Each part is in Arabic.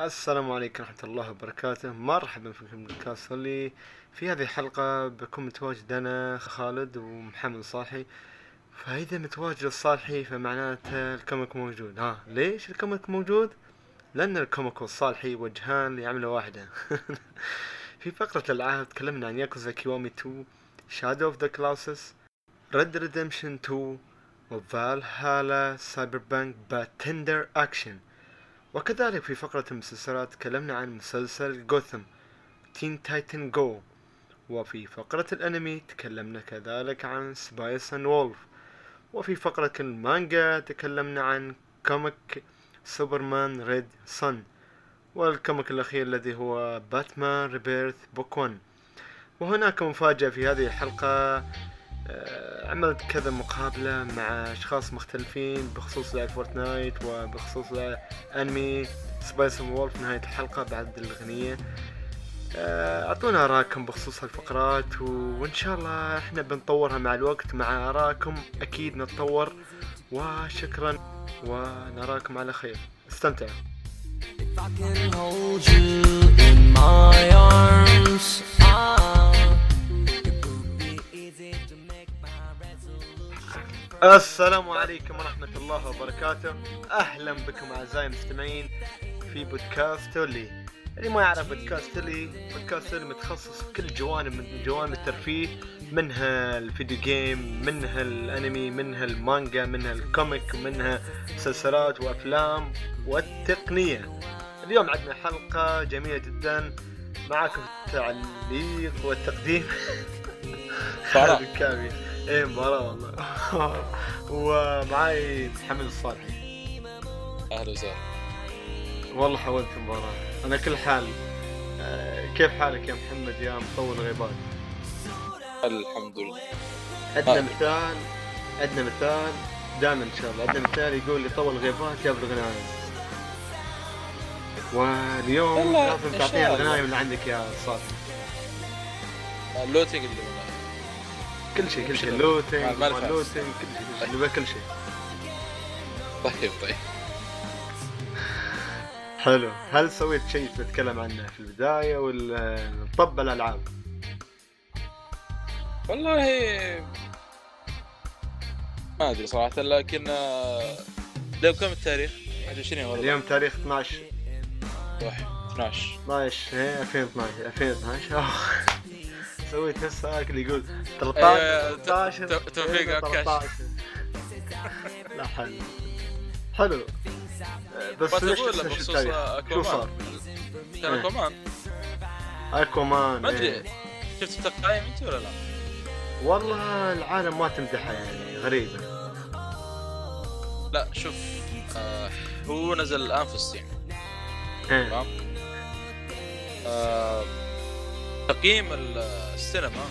السلام عليكم ورحمة الله وبركاته. مرحبا فيكم بال cast اللي في هذه الحلقة بكون متواجد أنا خالد ومحمد صالحي. فإذا متواجد الصالحي فمعناته ال comic موجود. ها ليش ال comic موجود؟ لأن ال comic والصالحي وجهان لعملة واحدة. في فقرة الألعاب تكلمنا عن Yakuza Kiwami 2 Shadow of the Colossus Red Dead Redemption 2 و Valhalla Cyberpunk Bartender Action وكذلك في فقرة المسلسلات تكلمنا عن مسلسل Gotham Teen Titans Go وفي فقرة الأنمي تكلمنا كذلك عن Spice and Wolf وفي فقرة المانجا تكلمنا عن comic Superman Red Son وال comic الأخير الذي هو Batman Rebirth Book 1 وهناك مفاجأة في هذه الحلقة. عملت كذا مقابلة مع أشخاص مختلفين بخصوص لعبة Fortnite وبخصوص أنمي سبايس وولف نهاية الحلقة بعد الأغنية. آه، أعطونا آراءكم بخصوص هالفقرات وإن شاء الله إحنا بنطورها مع الوقت. مع آراءكم أكيد نتطور. وشكرا. ونراكم على خير. استمتعوا If I can hold you in my arms, ah, السلام عليكم ورحمة الله وبركاته. أهلا بكم أعزائي المستمعين في بودكاست تولي اللي ما يعرف بودكاست أولي بودكاست أولي متخصص في كل جوانب من جوانب الترفيه منها ال video game منها الأنمي منها المانجا منها ال comic منها مسلسلات وأفلام والتقنية. اليوم عندنا حلقة جميلة جدا. معاكم التعليق والتقديم. خالد الكامي إيه مباراة والله. ومعاي محمد الصالحي. أهلا وسهلا. والله حاولت مباراة أنا كل حال آه، كيف حالك يا محمد يا مطول غيبات الحمد لله. عندنا آه. مثال عندنا مثال دائما إن شاء الله. عندنا مثال يقول لي طول غيبات يبلغ غنايم واليوم لازم تعطينا الله. الغنايم اللي عندك يا صالح اللوتنج اللي والله كل شيء كل شيء. لوتنج كل شيء كل شيء. نبغى كل شيء. طيب طيب. حلو. هل سويت شيء تتكلم عنه في البداية ولا طب الألعاب؟ والله ما أدري صراحة لكن اليوم كم التاريخ؟ 21 ولا اليوم تاريخ 12 واحد 12 12 إيه 2012 2012 نفس هاك اللي يقول أيوة، 13 ت- 13 ت- توفيق عكاش. 13 لا حل حلو بس ليش بخصوص التاريخ؟ شو صار؟ اكوامان كان إيه. أكوامان أكوامان ما أدري إيه. شفت التقايم أنت ولا لا؟ والله العالم ما تمدحها يعني غريبة لا شوف آه هو نزل الآن في الصين إيه. تمام آه تقييم ال- السينما.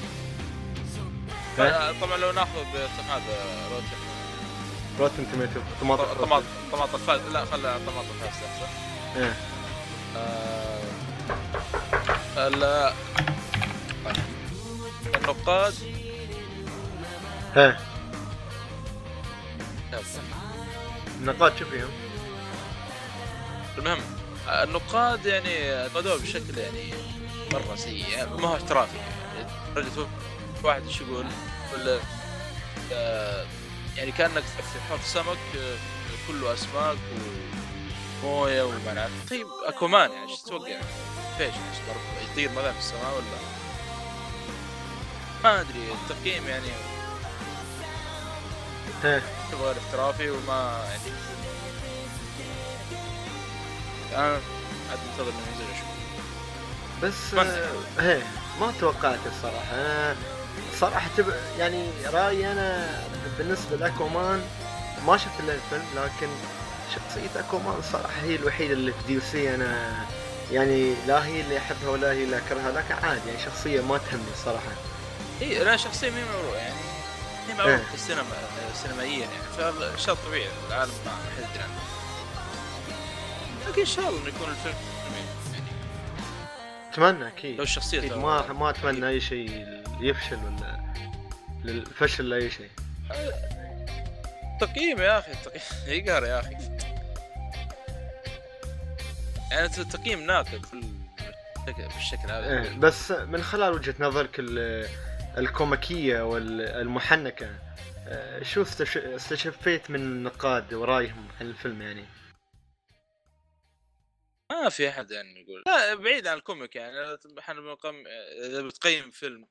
آه، طبعا لو ناخذ بتقييم هذا روتن. روتن توميتو طماطم طماطم طماطم فاز لا خلى طماطم فاز احسن إيه. آه، ال- النقاد. إيه. النقاط شو فيهم؟ المهم آه، النقاد يعني نقدوه بشكل يعني مرة سيء ما هو احترافي يعني. واحد إيش يقول؟ ولا آه، يعني كأنك في حوض سمك آه، كله أسماك ومويه ومنع طيب اكوامان يعني إيش تتوقع؟ فيش يطير مثلا في السماء ولا؟ ما أدري التقييم يعني إيه. غير احترافي وما يعني. أنا عاد منتظر إنه ينزل أشوف. بس إيه ما توقعت الصراحة. أنا صراحة تب... يعني رأيي أنا بالنسبة لأكومان ما شفت إلا الفيلم لكن شخصية أكومان صراحة هي الوحيدة اللي في دي سي أنا يعني لا هي اللي أحبها ولا هي اللي أكرهها لكن عادي يعني شخصية ما تهمني الصراحة إي أنا شخصيا مي معروف يعني مي معروف إيه. في السينما سينمائيا يعني فشيء طبيعي العالم ما حد يدري عنه. لكن إن شاء الله إنه يكون الفيلم أتمنى أكيد. لو ترى- ما ما أتمنى أي شيء يفشل ولا للفشل لاي شيء. تقييم يا أخي تقييم. يقهر يا أخي؟ يعني التقييم ناقد بالشكل هذا. إيه بس من خلال وجهة نظرك ال- الكوميكية والمحنكة آه، شو استش- استشفيت من النقاد ورأيهم عن الفيلم يعني؟ ما في أحد يعني يقول. لا بعيد عن ال comic يعني إحنا إذا بتقيم فيلم.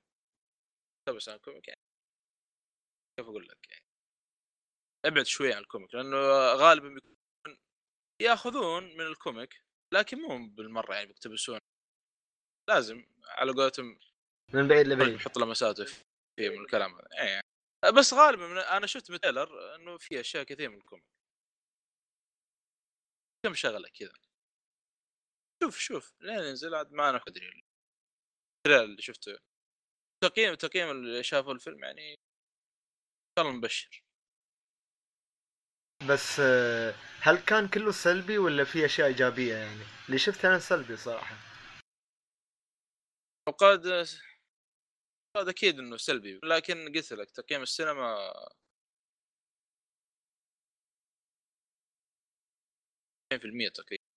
بس عن ال comic يعني. كيف أقول لك يعني؟ أبعد شوي عن ال comic لأنه غالبا بيكون يأخذون من ال comic لكن مو بالمرة يعني بيقتبسون. لازم على قولتهم. من بعيد لبعيد. يحط لمساته فيه من الكلام هذا. إيه يعني. بس غالبا أنا شفت من trailer إنه في أشياء كثير من ال comic. كم شغلة كذا؟ شوف شوف لين ينزل عاد ما أنا ادري اللي شفته. تقييم تقييم اللي شافوا الفيلم يعني ان شاء الله مبشر. بس آه، هل كان كله سلبي ولا في أشياء إيجابية يعني؟ اللي شفت أنا سلبي صراحة. وقد قد أكيد إنه سلبي لكن قلت لك تقييم السينما 2% تقييم. آه،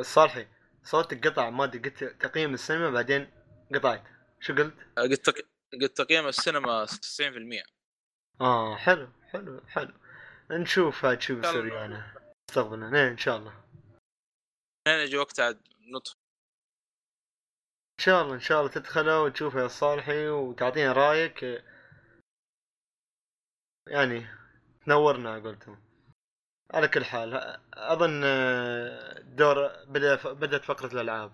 صالحي صوتك قطع ما أدري قلت تقييم السينما بعدين قطعت. شو قلت؟ قلت تق... قلت تقييم السينما 90% آه حلو حلو حلو. نشوف هاد شو بيصير الله. يعني. مستقبلا إيه إن شاء الله. لين يجي وقت عاد ندخل. إن شاء الله إن شاء الله تدخله وتشوفه يا صالحي وتعطينا رأيك. يعني تنورنا قلتم على كل حال أظن آه، دور بدأ بدأت فقرة الألعاب.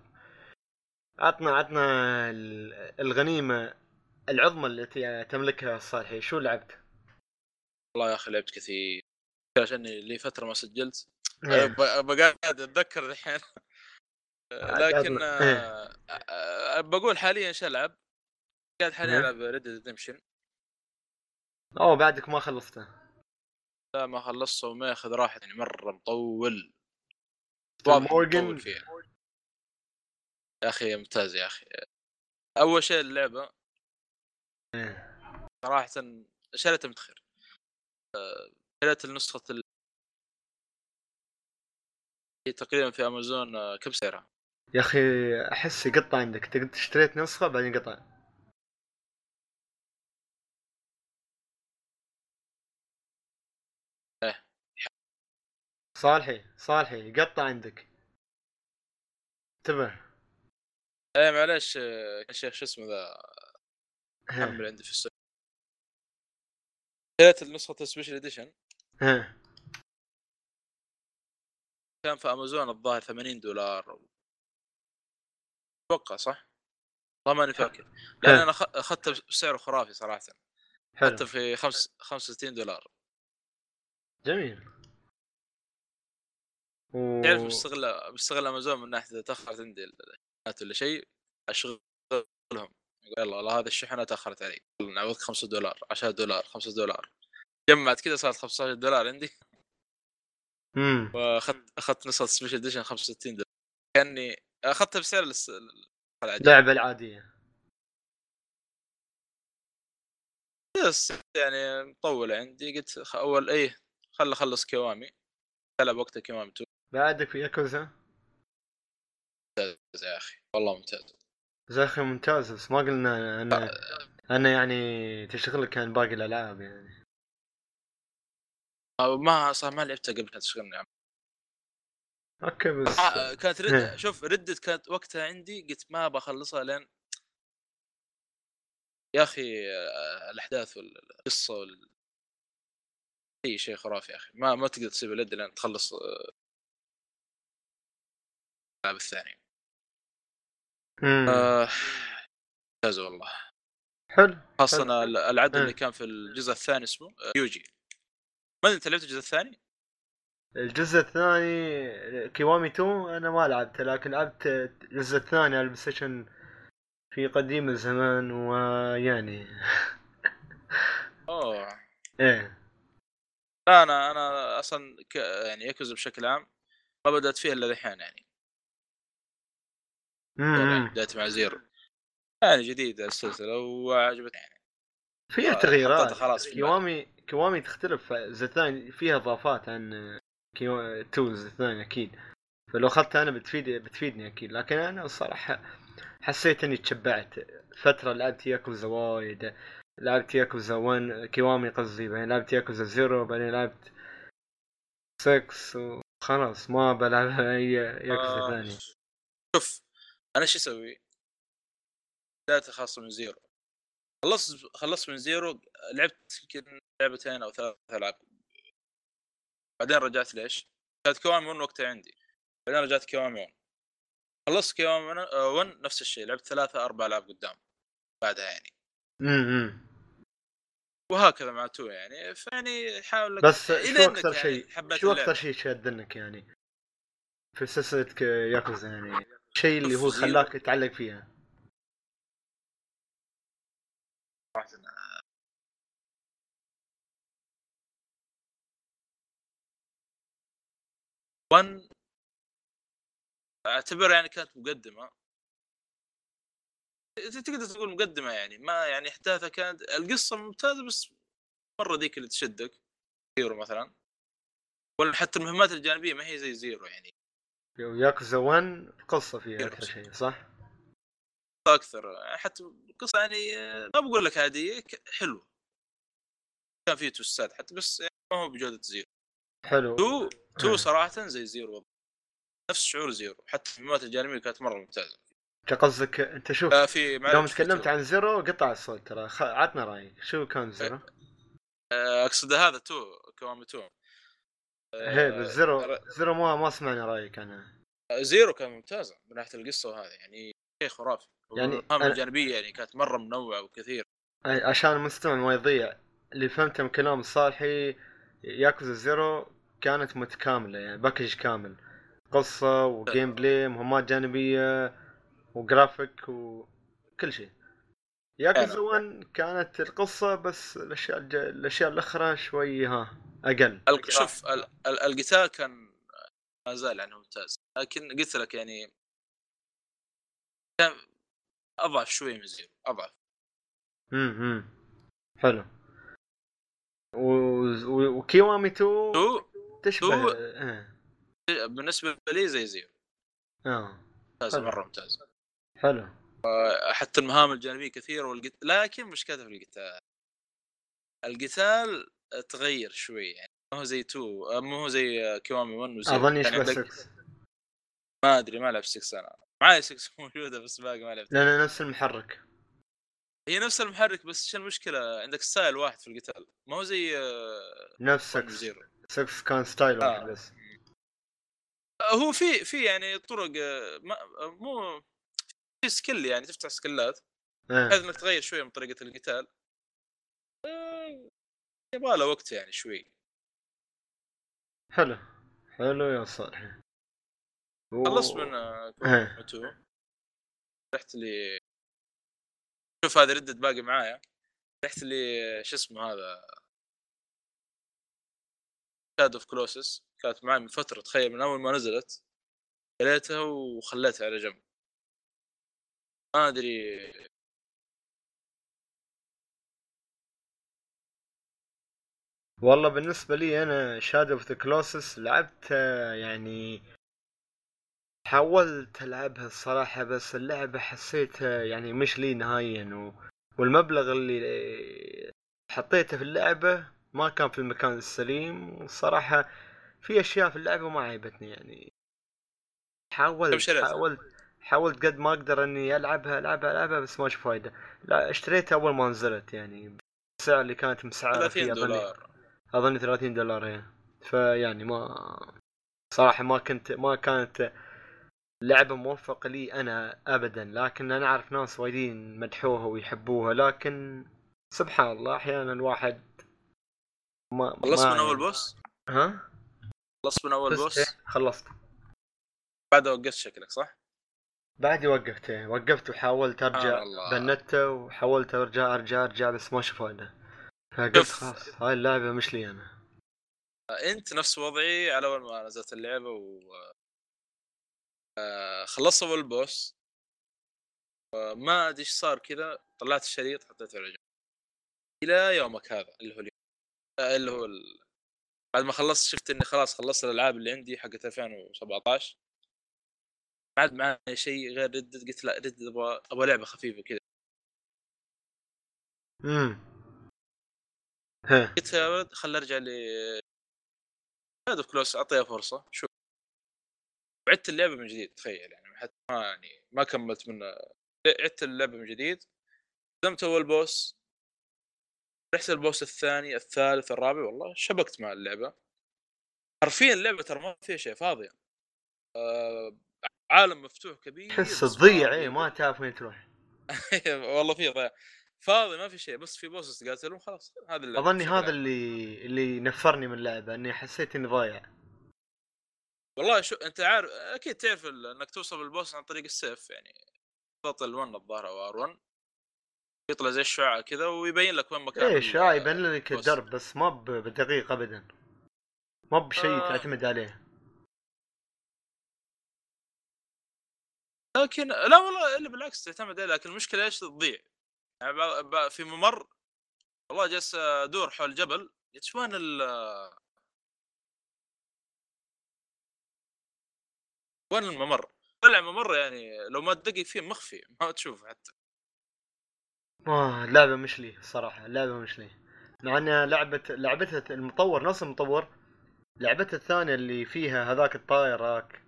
عطنا عطنا ال- الغنيمة العظمى التي تملكها صالحي شو لعبت؟ والله يا أخي لعبت كثير. عشاني لي فترة ما سجلت. إيه. بقعد أتذكر الحين. لكن آه، آه، بقول حاليا إيش ألعب؟ قاعد حاليا إيه. ألعب Red Redemption أوه بعدك ما خلصته. لا ما خلصته وما ياخذ راحه يعني مرة مطول واضح. مطول فيها يا أخي ممتاز يا أخي أول شيء اللعبة إيه. صراحة شريتها متخر آه، شريت النسخه ال... هي تقريبا في أمازون آه، كم سعرها؟ يا أخي أحس يقطع عندك تقد- اشتريت نسخة بعدين قطع صالحي صالحي يقطع عندك. انتبه. إيه معلش كان شيخ شو اسمه ذا؟ حمل عندي في السوق. شريت النسخة ال special edition ها. كان في امازون الظاهر 80 دولار. أتوقع صح؟ والله ماني فاكر. لأن أنا اخذته بسعر خرافي صراحة. حلو. اخذته في خمس 65 دولار. جميل. و... تعرف بستغل بستغل أمازون من ناحية إذا تأخرت عندي الشحنات ولا شيء أشغلهم. يقول يلا والله هذه الشحنة تأخرت علي. نعوضك 5 دولار 10 دولار 5 دولار. جمعت كذا صارت 15 دولار عندي. مم. وأخذت أخذت نسخة سبيشل اديشن 65 دولار. كأني أخذتها بسعر الس- العادي. اللعبة العادية. بس يعني مطولة عندي. قلت أول إيه خل أخلص كيوامي. ألعب وقتها كيوامي 2 بعدك في ياكوزا ممتاز يا أخي. والله ممتاز. يا أخي ممتاز بس ما قلنا أنا أنا يعني تشتغل كان باقي الألعاب يعني. آه، ما صار ما لعبتها قبل كانت تشغلني عم. أوكي بس آه، كانت إيه. رد شوف ردت كانت وقتها عندي قلت ما بخلصها لين يا أخي آه، الأحداث والقصة وال أي شيء خرافي يا أخي. ما ما تقدر تسيب اليد لين تخلص آه، الألعاب الثانية مم. آه، ممتاز والله حلو خاصة حلو. ال- العدو إيه. اللي كان في الجزء الثاني اسمه آه، يوجي ما أنت لعبت الجزء الثاني؟ الجزء الثاني كيوامي 2 أنا ما لعبته لكن لعبت الجزء الثاني على ال PlayStation في قديم الزمان ويعني أوه إيه لا أنا أنا أصلا ك... يعني ياكوزا بشكل عام ما بدأت فيها إلا الحين يعني. بدات مع zero يعني جديده السلسلة وعجبتني. يعني فيها آه، تغييرات. خلاص في كيوامي كيوامي تختلف. الثاني فيها إضافات عن كيوامي 2 الجزء الثاني أكيد. فلو اخذتها أنا بتفيد بتفيدني أكيد. لكن أنا الصراحة حسيت إني تشبعت. فترة لعبت ياكوزا وايد. لعبت ياكوزا 1 كيوامي قصدي بعدين لعبت ياكوزا zero بعدين لعبت 6 وخلاص ما بلعب أي ياكوزا آه، ثانية. شوف أنا شو أسوي؟ بداية خاصة من zero. خلصت خلصت من zero لعبت يمكن لعبتين أو ثلاث ألعاب. بعدين رجعت ليش؟ كانت كوامي 1 وقتها عندي. بعدين رجعت كوامي 1 خلصت كوامي 1 نفس الشيء لعبت ثلاثة أربع ألعاب قدام بعدها يعني. امم وهكذا مع تو يعني. فيعني حاول بس شو أكثر يعني شيء حبيت شو. أكثر شيء شادنك يعني؟ في سلسلة ك- ياكوزا يعني. الشيء اللي هو. خلاك تتعلق فيها. one اعتبر يعني كانت مقدمة. تقدر تقول مقدمة يعني ما يعني أحداثها كانت القصة ممتازة بس مرة ذيك اللي تشدك. zero مثلا. ولا حتى المهمات الجانبية ما هي زي zero يعني. ياكوزا 1 قصة فيها. أكثر شيء صح؟ أكثر حتى القصة يعني ما بقول لك عادية حلوة كان فيه twist ات حتى بس يعني ما هو بجودة Zero حلو two two آه. صراحة زي Zero. نفس شعور Zero حتى المهمات الجانبيه كانت مرة ممتازة انت قصدك أنت شوف آه في يوم تكلمت. عن Zero قطع الصوت ترى خ... عطنا رأيك شو كان Zero؟ آه، أقصد هذا تو Kiwami two هي بس Zero Zero ما ما سمعنا رأيك أنا. Zero كان ممتازه من ناحية القصة وهذا يعني شيء خرافي. يعني المهام أنا- الجانبية يعني كانت مرة منوعة وكثير. عشان المستمع ما يضيع اللي فهمته من كلام صالحي Yakuza Zero كانت متكاملة يعني package كامل. قصة و gameplay مهمات جانبية وجرافيك وكل شيء. ياكوزا فعلا. 1 كانت القصة بس الأشياء الج... الأشياء الأخرى شوي ها أقل. شوف ال- ال- القتال كان ما زال يعني ممتاز. لكن قلت لك يعني كان أضعف شوي من Zero أضعف. امم حلو. و... و... و Kiwami 2 two؟ تشبه two- آه. بالنسبة لي زي Zero. آه. ممتازه حلو. مرة ممتازه حلو. حتى المهام الجانبية كثيرة والقت... لكن مشكلتها في القتال. القتال تغير شوي يعني ما هو زي two مو هو زي Kiwami 1 و Zero أظن يشبه عندك- 6 ما أدري ما لعب 6 أنا. معي 6 موجودة بس باقي ما لعبت لأن نفس المحرك. هي نفس المحرك بس شو المشكلة؟ عندك style واحد في القتال. ما هو زي نفس 1 6 و Zero. 6 كان style آه. واحد بس. آه، هو في في يعني طرق ما مو في skill يعني تفتح skill ات بحيث آه. إنك تغير شوية من طريقة القتال. آه، يبغى له وقت يعني شوي. حلو حلو يا صالح. و- خلصت من آه. two. رحت لي شوف هذا ردت باقي معايا. رحت لي شو اسمه هذا؟ Shadow of Colossus كانت معي من فترة تخيل من أول ما نزلت. شريتها وخليتها على جنب. ما أدري والله بالنسبة لي أنا Shadow of the Colossus لعبتها يعني حاولت ألعبها الصراحة بس اللعبة حسيتها يعني مش لي نهائيا و... والمبلغ اللي حطيته في اللعبة ما كان في المكان السليم والصراحة في أشياء في اللعبة ما عجبتني يعني حاولت؟ حاولت حاولت قد ما أقدر إني ألعبها ألعبها ألعبها بس ما أشوف فايدة. لا اشتريتها أول ما نزلت يعني السعر اللي كانت مسعرة 30 فيه اظن دولار. اظن 30 دولار هي فيعني ما صراحة ما كنت ما كانت لعبة موفقة لي أنا ابدا. لكن أنا أعرف ناس وايدين مدحوها ويحبوها لكن سبحان الله أحيانا الواحد ما خلصت من أول بوس؟ ها؟ خلصت من أول بوس؟ إيه، خلصت. بعدها وقفت شكلك صح؟ بعدي وقفت وقفت وحاولت أرجع آه. بنته وحاولت أرجع أرجع أرجع بس ما أشوف فايده فقلت. خلاص هاي اللعبة مش لي أنا. أنت نفس وضعي على أول ما نزلت اللعبة و آه، خلصت أول بوس ما أدري إيش صار كذا طلعت الشريط حطيته على جنب. إلى يومك هذا اللي هو اليوم. آه، اللي هو ال... بعد ما خلصت شفت إني خلاص خلصت الألعاب اللي عندي حقت 2017 ما عاد معي شيء غير Red قلت لا Red أبغى أبغى لعبة خفيفة كذا امم قلت يا ولد خل ارجع ل هذا Colossus أعطيها فرصة شوف عدت اللعبة من جديد تخيل يعني حتى ما يعني ما كملت منها. عدت اللعبة من جديد قدمت أول boss رحت ال boss الثاني الثالث الرابع والله شبكت مع اللعبة. حرفيا اللعبة ترى ما فيها شيء فاضيه آه عالم مفتوح كبير تحس تضيع. إيه ما تعرف وين تروح والله في ضياع فاضي ما في شيء بس في boss تقاتلهم خلاص هذا اللعبة أظني هذا. اللي اللي نفرني من اللعبة إني حسيت إني ضايع والله شو أنت عارف أكيد تعرف إنك توصل لل boss عن طريق السيف يعني تضغط L1 الظاهر أو R1 يطلع زي الشعاع كذا ويبين لك وين مكان إيه ال- شاي يبين لك. الدرب بس ما بدقيق ابدا ما بشيء آه. تعتمد عليه لكن لا والله إلا بالعكس تعتمد عليه لكن المشكلة إيش تضيع؟ يعني في ممر والله جالس أدور حول جبل قلت وين ال وين الممر؟ طلع ممر يعني لو ما تدقق فيه مخفي ما تشوف حتى. ما لعبة مش لي الصراحه لعبة مش لي. مع إنها لعبه لعبتها المطور نفس المطور لعبتها الثانية اللي فيها هذاك الطاير هاك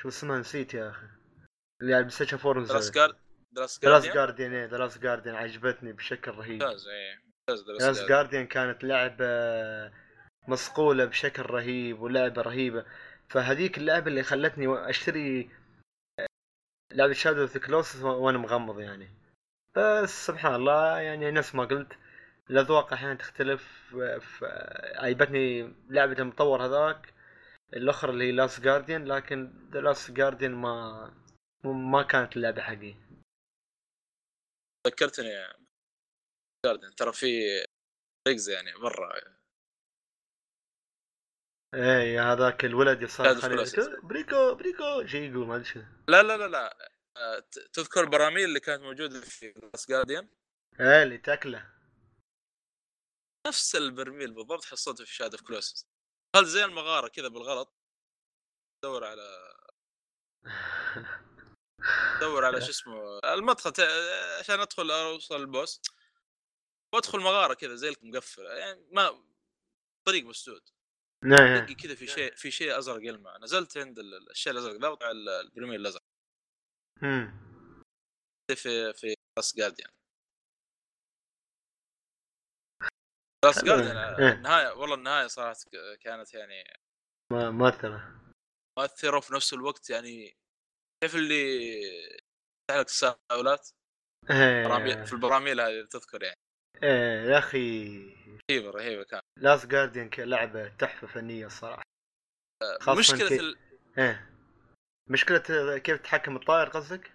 شو اسمها نسيت يا أخي. اللي على ال PlayStation 4 The Last Guard The Last The Last Guardian Guardian إيه The Last Guardian عجبتني بشكل رهيب. ممتاز إيه ممتاز The Last Guardian. Guardian كانت لعبة مصقولة بشكل رهيب ولعبة رهيبة. فهذيك اللعبة اللي خلتني أشتري لعبة شادو اوف كلوس وأنا مغمض يعني. بس سبحان الله يعني نفس ما قلت الأذواق أحيانا تختلف ف- عجبتني لعبة المطور هذاك. الأخرى اللي هي لاست جارديان لكن ذا لاست جارديان ما ما كانت اللعبة حقي. ذكرتني جاردن ترى في ريجز يعني مرة. إيه هذاك الولد Colossus. بريكو بريكو شيء يقول ما أدري شو لا لا لا لا. آه، تذكر البراميل اللي كانت موجودة في The Last Guardian إيه اللي تاكله. نفس البرميل بالضبط حصلته في Shadow of Colossus هل زي المغارة كذا بالغلط؟ دور على دور على شو اسمه المدخل عشان أدخل أوصل ال boss. وأدخل مغارة كذا زي المقفلة يعني ما طريق مسدود. نعم كذا في شيء في شيء أزرق يلمع. نزلت عند ال- الشيء الأزرق على ال- البرميل الأزرق. مم. في في راس جارديان راس حلو. جارديان إيه. النهاية والله النهاية صراحة كانت يعني ما مؤثرة. مؤثرة وفي نفس الوقت يعني كيف اللي يفتح لك تساؤلات إيه. في البراميل هذه تذكر يعني. إيه يا أخي. رهيبة رهيبة كان. Last Guardian لعبة تحفة فنية الصراحة. خاصة مشكلة كي- ال... إيه. مشكلة كيف تحكم الطائر قصدك؟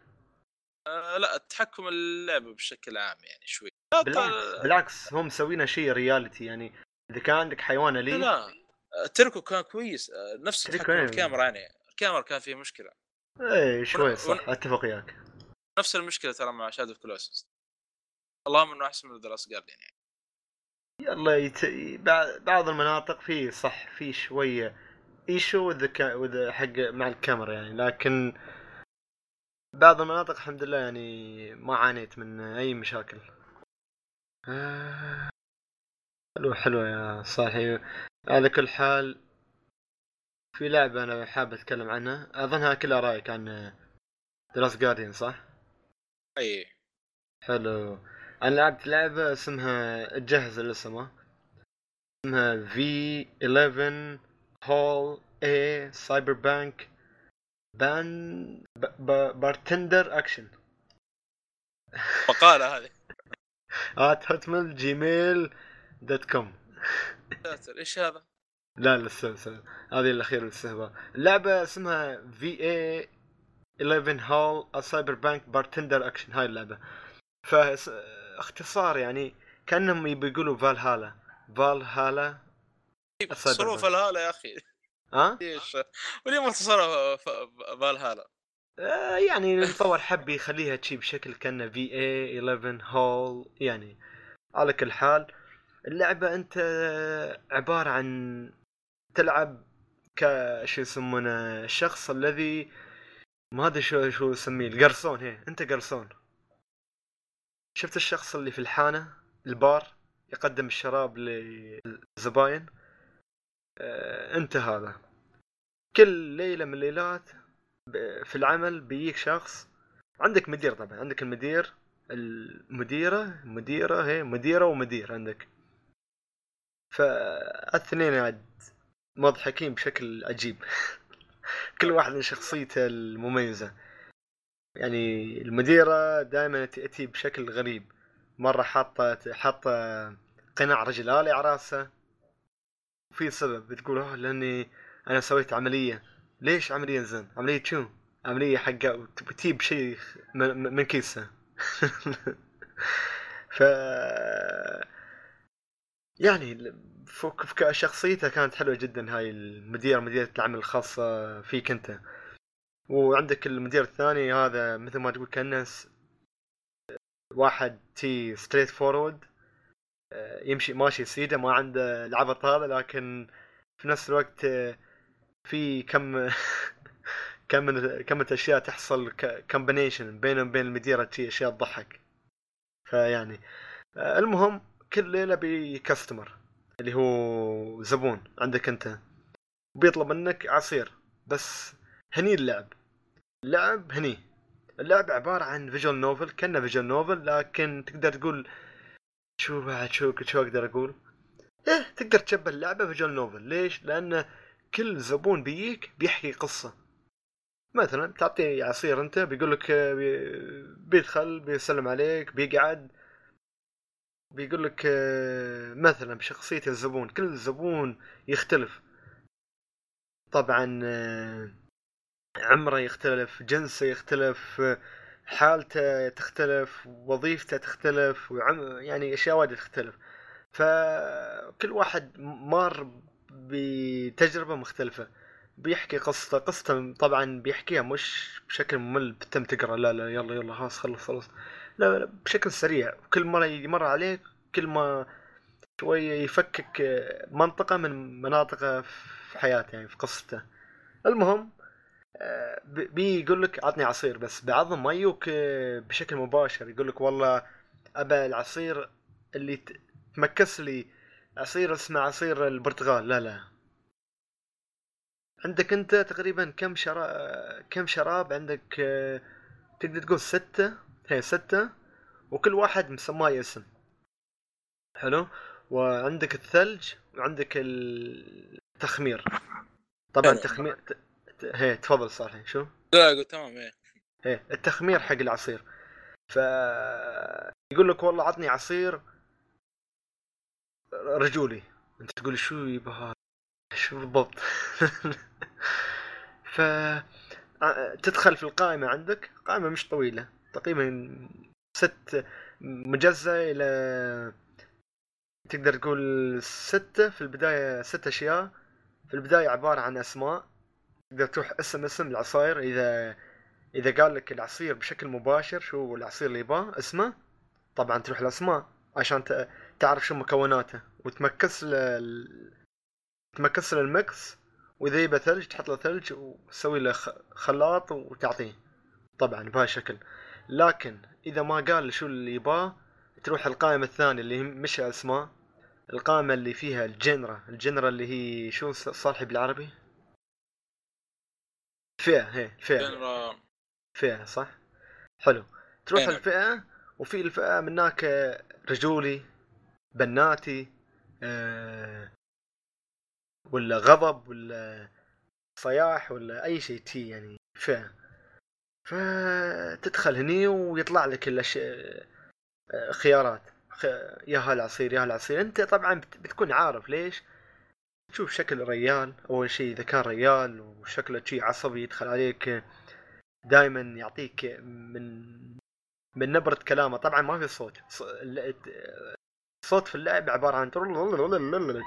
آه لا التحكم اللعبة بشكل عام يعني شوي. بالعكس بالعكس هم مسوينا شيء reality يعني. إذا كان عندك حيوان اليف لا آه، Trico كان كويس. آه، نفس تحكم إيه. الكاميرا يعني. الكاميرا كان فيها مشكلة. إيه شوي ون- صح أتفق وياك. نفس المشكلة ترى مع Shadow Colossus اللهم إنه أحسن من The Last Guardian يعني. يلا يت... بع- بعض المناطق فيه صح فيه شوية issue with with حق مع الكاميرا يعني لكن بعض المناطق الحمد لله يعني ما عانيت من أي مشاكل. آه، حلو حلو يا صاحي. على كل حال في لعبة أنا حاب أتكلم عنها اظنها كلها رأيك عن دراس جارديان صح؟ أي حلو أنا لعبت لعبة اسمها تجهز الاسم اسمها في 11 هول اي سايبر بانك بان. بارتندر اكشن مقالة هذه ات هوتميل جيميل دوت كوم إيش هذا؟ لا لا استنى استنى. هذه الاخير الاستهبال اللعبة اسمها في اي 11 هول سايبر بانك بارتندر اكشن هاي اللعبة. فاختصار يعني كأنهم يبي يقولوا فالهالا فالهالا بانك. الهاله يا أخي. ها؟ إيش؟ وليه ما اختصرها فالهالا آه يعني المطور حب يخليها تشي بشكل كأنه في اي 11 هول يعني على كل حال. اللعبة أنت عبارة عن تلعب ك شو يسمونه الشخص الذي ما أدري شو شو أسميه القرصون هي أنت قرصون. شفت الشخص اللي في الحانة البار يقدم الشراب للزباين؟ آه، أنت هذا. كل ليلة من الليلات في العمل بيجيك شخص. عندك مدير طبعا عندك المدير المديرة مديرة هي مديرة ومدير عندك. فالاثنين عاد. مضحكين بشكل عجيب. كل واحد من شخصيته المميزة. يعني المديرة دائما تأتي بشكل غريب. مرة حاطة حاطة قناع رجل آلي على راسها في سبب بتقول آه لأني أنا سويت عملية. ليش عملية زين؟ عملية شو؟ عملية حق بتجيب شيء من, من كيسها ف يعني شخصيته كانت حلوة جدا هاي المدير مديرة العمل الخاصة فيك أنت. وعندك المدير الثاني هذا مثل ما تقول كأنه واحد تي straightforward يمشي ماشي سيده ما عنده العبط هذا لكن في نفس الوقت آه، في كم كم من كم أشياء تحصل combination بينه وبين المديرة شي أشياء تضحك. فيعني آه، المهم كل ليلة ب customer اللي هو زبون عندك انت. بيطلب منك عصير بس هني اللعب. اللعب هني. اللعب عبارة عن visual novel كأنه visual novel لكن تقدر تقول شو بعد شو شو أقدر أقول؟ إيه تقدر تشبه اللعبة فيجوال نوفل ليش؟ لأن كل زبون بيجيك بيحكي قصة. مثلا تعطيه عصير أنت بيقول لك بي- بيدخل بيسلم عليك بيقعد. بيقول لك آه، مثلا بشخصية الزبون كل زبون يختلف. طبعا آه، عمره يختلف جنسه يختلف حالته تختلف وظيفته تختلف وعم يعني أشياء وايد تختلف. فكل واحد مار بتجربة مختلفة. بيحكي قصته قصته طبعا بيحكيها مش بشكل ممل بتم تقرأ لا لا يلا يلا خلاص خلص خلص لا بشكل سريع. كل مرة يمر عليك كل ما شوية يفكك آه، منطقة من مناطقه في حياته يعني في قصته. المهم آه، بي- بيقول لك عطني عصير بس بعضهم ما يجوك آه، بشكل مباشر. يقول لك والله أبى العصير اللي تمكس لي عصير اسمه عصير البرتغال لا لا. عندك أنت تقريبا كم شراب كم شراب؟ عندك آه، تقدر تقول ستة؟ هي ستة وكل واحد مسماه اسم. حلو؟ وعندك الثلج وعندك التخمير. طبعا حلو. تخمير ت- ت- هي تفضل صالح شو؟ لا قلت تمام إيه. إيه التخمير حق العصير. ف يقول لك والله عطني عصير رجولي. أنت تقول شو يبا هذا شو بالضبط؟ ف تدخل في القائمة عندك؟ قائمة مش طويلة. تقريبا ست مجزأة إلى تقدر تقول ستة. في البداية ست أشياء. في البداية عبارة عن أسماء. تقدر تروح اسم اسم العصاير إذا إذا قال لك العصير بشكل مباشر شو العصير اللي يباه اسمه. طبعا تروح الاسماء عشان تعرف شو مكوناته. وتمكس له ال- تمكس له ال mix. وإذا يبى ثلج تحط له ثلج وتسوي له خلاط وتعطيه. طبعا بهالشكل لكن إذا ما قال شو اللي يباه تروح القائمة الثانية اللي مش الاسماء. القائمة اللي فيها الجنرا. الجنرا اللي هي شو صالحي بالعربي؟ فئة هي فئة. فئة صح؟ حلو. تروح. الفئة وفي الفئة من هناك رجولي بناتي آه، ولا غضب ولا صياح ولا أي شيء تي يعني فئة. فتدخل هني ويطلع لك الاشياء آه، خيارات. يا هالعصير يا هالعصير أنت طبعا بت- بتكون عارف ليش. تشوف شكل الريال. أول شيء إذا كان ريال وشكله شي عصبي يدخل عليك دائما يعطيك من من نبرة كلامه. طبعا ما في صوت. الصوت في اللعب عبارة عن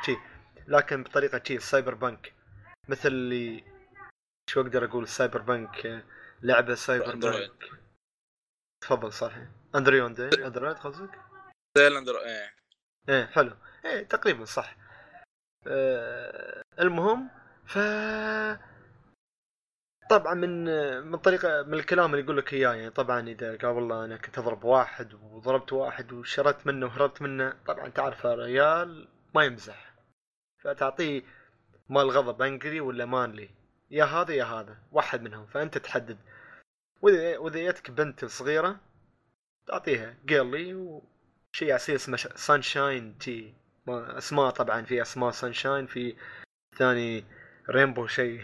شي لكن بطريقة شي سايبر بنك مثل اللي شو أقدر أقول؟ cyberpunk لعبة cyber. punk تفضل صح android android قصدك؟ زي ال andro إيه. إيه حلو. إيه تقريبا صح. آه المهم ف طبعا من من طريقة من الكلام اللي يقول لك إياه يعني طبعا إذا قال والله أنا كنت أضرب واحد وضربت واحد وشردت منه وهربت منه طبعا تعرف الرجال ما يمزح. فتعطيه مال غضب angry ولا manly يا هذا يا هذا واحد منهم فأنت تحدد. وإذا وإذا جتك بنت صغيرة تعطيها girly وشيء عصير اسمه sunshine تي ما أسماء طبعا في أسماء sunshine في ثاني rainbow شيء.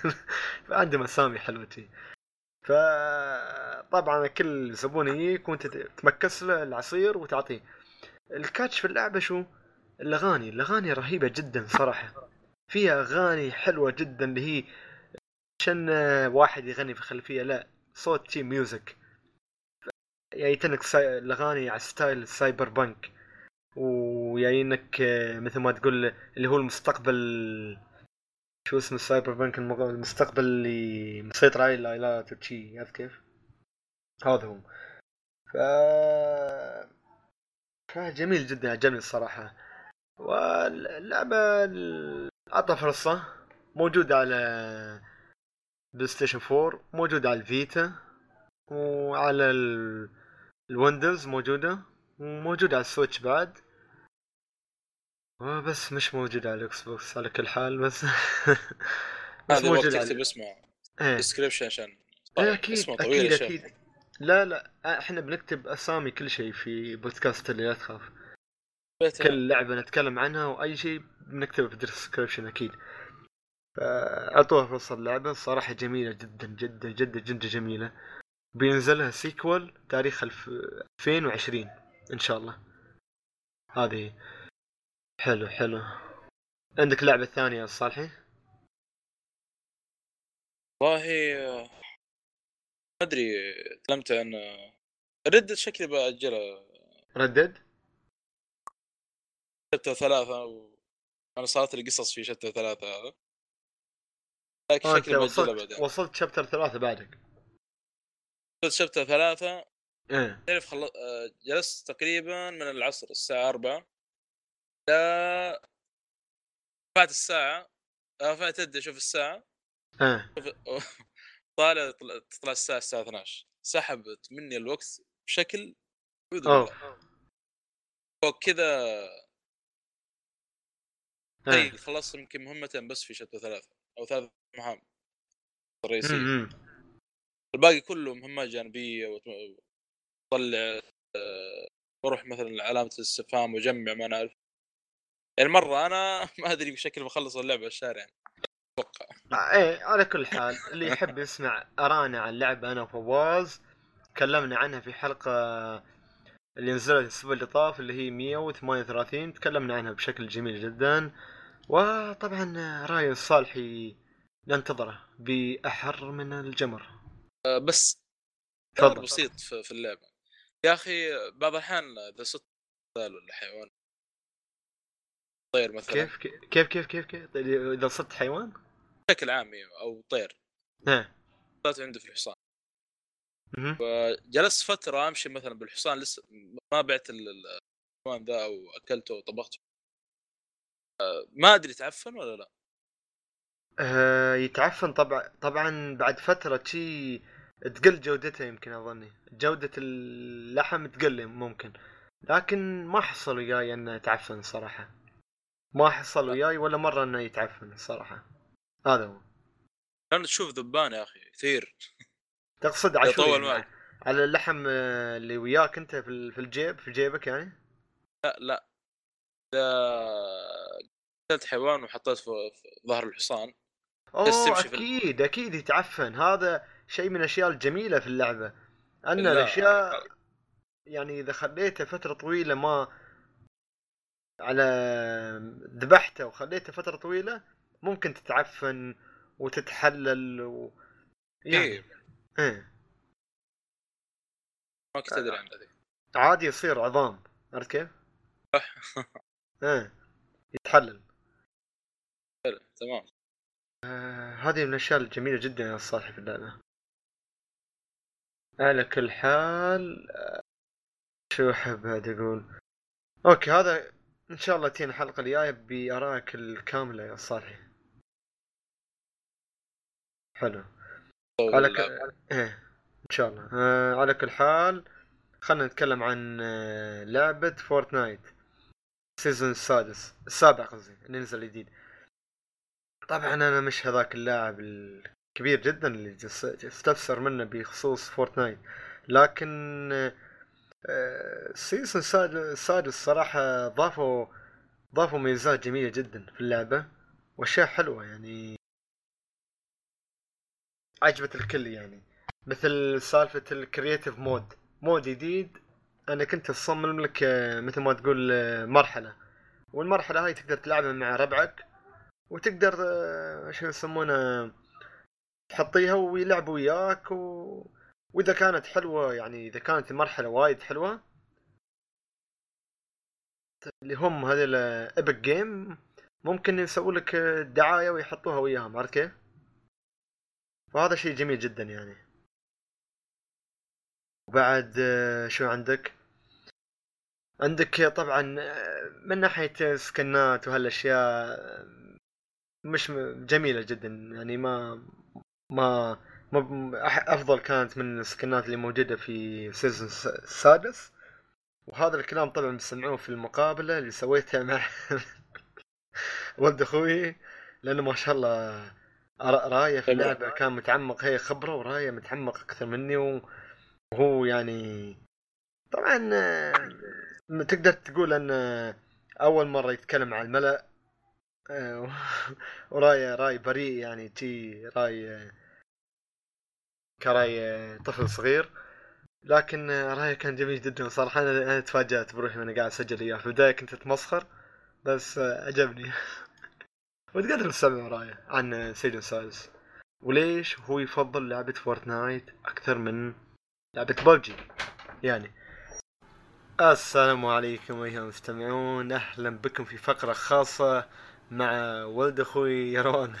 فعندهم اسامي حلوة تي فطبعا كل زبون يجيك وأنت تمكس له العصير وتعطيه. ال catch في اللعبة شو؟ الأغاني الأغاني رهيبة جدا صراحة. فيها أغاني حلوة جدا اللي هي عشان واحد يغني في الخلفية لا صوت تي music جايتنك ساي... الأغاني على ستايل cyberpunk وجايينك آه، مثل ما تقول اللي هو المستقبل شو اسمه ال cyberpunk المستقبل اللي مسيطر عليه الآيلات وشي عرفت كيف؟ هذا هو ف فجميل جدا عجبني الصراحة. واللعبة أعطوها فرصة موجودة على PlayStation 4 موجودة على ال Vita وعلى ال- ال Windows موجودة وموجودة على ال Switch بعد. بس مش موجودة على ال Xbox على كل حال بس بس موجودة تكتب اسمه description عشان إيه أكيد اسمه طويل أكيد أكيد. لا لا إحنا بنكتب أسامي كل شيء في بودكاست اللي لا تخاف. كل لعبة نتكلم عنها وأي شيء بنكتبه في ال description أكيد. فأعطوها فرصة اللعبة الصراحة جميلة جدا جدا جدا جدا جميلة. بينزل لها sequel تاريخ الف... 2020 إن شاء الله. هذه. حلو حلو. عندك لعبة ثانية يا صالحي؟ والله ما أدري تكلمت عن ردت شكلي باجلها ردد شابتر ثلاثة و... أنا صارت لي قصص في شابتر ثلاثة هذا لكن شكلي وصلت بعدين. وصلت شابتر ثلاثة بعدك. وصلت شابتر ثلاثة. إيه. تعرف خل... آه، جلست تقريبا من العصر الساعة أربعة لا فات الساعة آه، فات يدي أشوف الساعة. إيه. شوف- طالع طلع تطلع الساعة الساعة 12 سحبت مني الوقت بشكل. فوق كذا تخيل خلصت يمكن مهمتين بس في شابتر ثلاثة أو ثلاث مهام رئيسية. أمم. الباقي كله مهمات جانبية وت- وتطلع آه، بروح مثلا علامة الاستفهام وجمع ما نعرف. يعني مرة أنا ما أدري بشكل بخلص اللعبة الشارع. أتوقع. آه، إيه على كل حال اللي يحب يسمع أرانا عن اللعبة أنا وفواز تكلمنا عنها في حلقة اللي نزلت الأسبوع اللي طاف اللي هي 138 تكلمنا عنها بشكل جميل جدا. وطبعا رأي الصالحي ننتظره بأحر من الجمر. آه، بس تفضل. بسيط في, اللعبة. يا أخي بعض الأحيان إذا مثال ولا حيوان. طير مثلا. كيف كيف كيف كيف كيف؟ إذا صرت حيوان؟ بشكل عام أيوة، أو طير. إيه صارت عندي في الحصان. مهم. جلست فترة أمشي مثلا بالحصان لسه ما بعت ال- ال- الحيوان ذا أو أكلته وطبخته ما أدري تعفن ولا لا. آه يتعفن طبعا طبعا بعد فترة شي تقل جودته يمكن أظني. جودة اللحم تقل ممكن. لكن ما حصل وياي إنه يتعفن صراحة. ما حصل وياي ولا مرة إنه يتعفن الصراحة هذا هو. كان تشوف ذبان يا أخي كثير. تقصد يطول يعني؟ معك. على اللحم آه، اللي وياك انت في ال- في الجيب في جيبك يعني لا لا إذا قتلت حيوان وحطيت في ظهر الحصان أوه أكيد أكيد يتعفن هذا شيء من الأشياء الجميلة في اللعبة أن لا. الأشياء يعني إذا خليته فترة طويلة ما على ذبحته وخليته فترة طويلة ممكن تتعفن وتتحلل و... يعني إيه. إيه. ما كنت أدري عن ذي عادي يصير عظام. عرفت كيف؟ إيه. يتحلل. حلو، تمام. آه هذه من الأشياء الجميلة جدا يا صالح في اللعبة على كل حال آه، شو أحب بعد أقول أوكي هذا إن شاء الله تين الحلقة الجاية بآرائك الكاملة يا صالح حلو. على ك... إيه إن شاء الله. آه على كل حال خلينا نتكلم عن آه لعبة Fortnite. ال season السادس السابع قصدي اللي نزل جديد. طبعا أنا مش هذاك اللاعب الكبير جدا اللي جس- استفسر منه بخصوص Fortnite. لكن آه، ال season الساد- السادس صراحة ضافوا ضافوا ميزات جميلة جدا في اللعبة وأشياء حلوة يعني. عجبت الكل يعني. مثل سالفة ال creative mode مود جديد أنا كنت أصمم لك آه، مثل ما تقول آه، مرحلة. والمرحلة هاي تقدر تلعبها مع ربعك وتقدر آه، شو يسمونه تحطها ويلعبوا وياك و... وإذا كانت حلوة يعني إذا كانت المرحلة وايد حلوة اللي هم هذول Epic Games ممكن يسووا لك دعاية ويحطوها وياهم. عرفت كيف؟ وهذا شيء جميل جدا يعني. وبعد آه، شو عندك؟ عندك طبعا آه، من ناحية سكنات وهالأشياء آه، مش جميلة جدا يعني ما ما أفضل كانت من السكنات اللي موجودة في season الس- السادس وهذا الكلام طبعا بسمعوه في المقابلة اللي سويتها مع ولد أخوي لأنه ما شاء الله را- راية في اللعبة كان متعمق هي خبرة وراية متعمق أكثر مني وهو يعني طبعا آه، تقدر تقول إن أول مرة يتكلم على الملأ آه، وراي راي بريء يعني تي راي آه، كرأي طفل صغير. لكن رايه كان جميل جدا صراحة. أنا أنا تفاجأت بروحي وأنا قاعد أسجل إياه. في البداية كنت أتمسخر بس عجبني وتقدر تسمع رايه عن season six وليش هو يفضل لعبة فورتنايت أكثر من لعبة ببجي؟ يعني السلام عليكم أيها المستمعون. أهلا بكم في فقرة خاصة مع ولد أخوي يروان.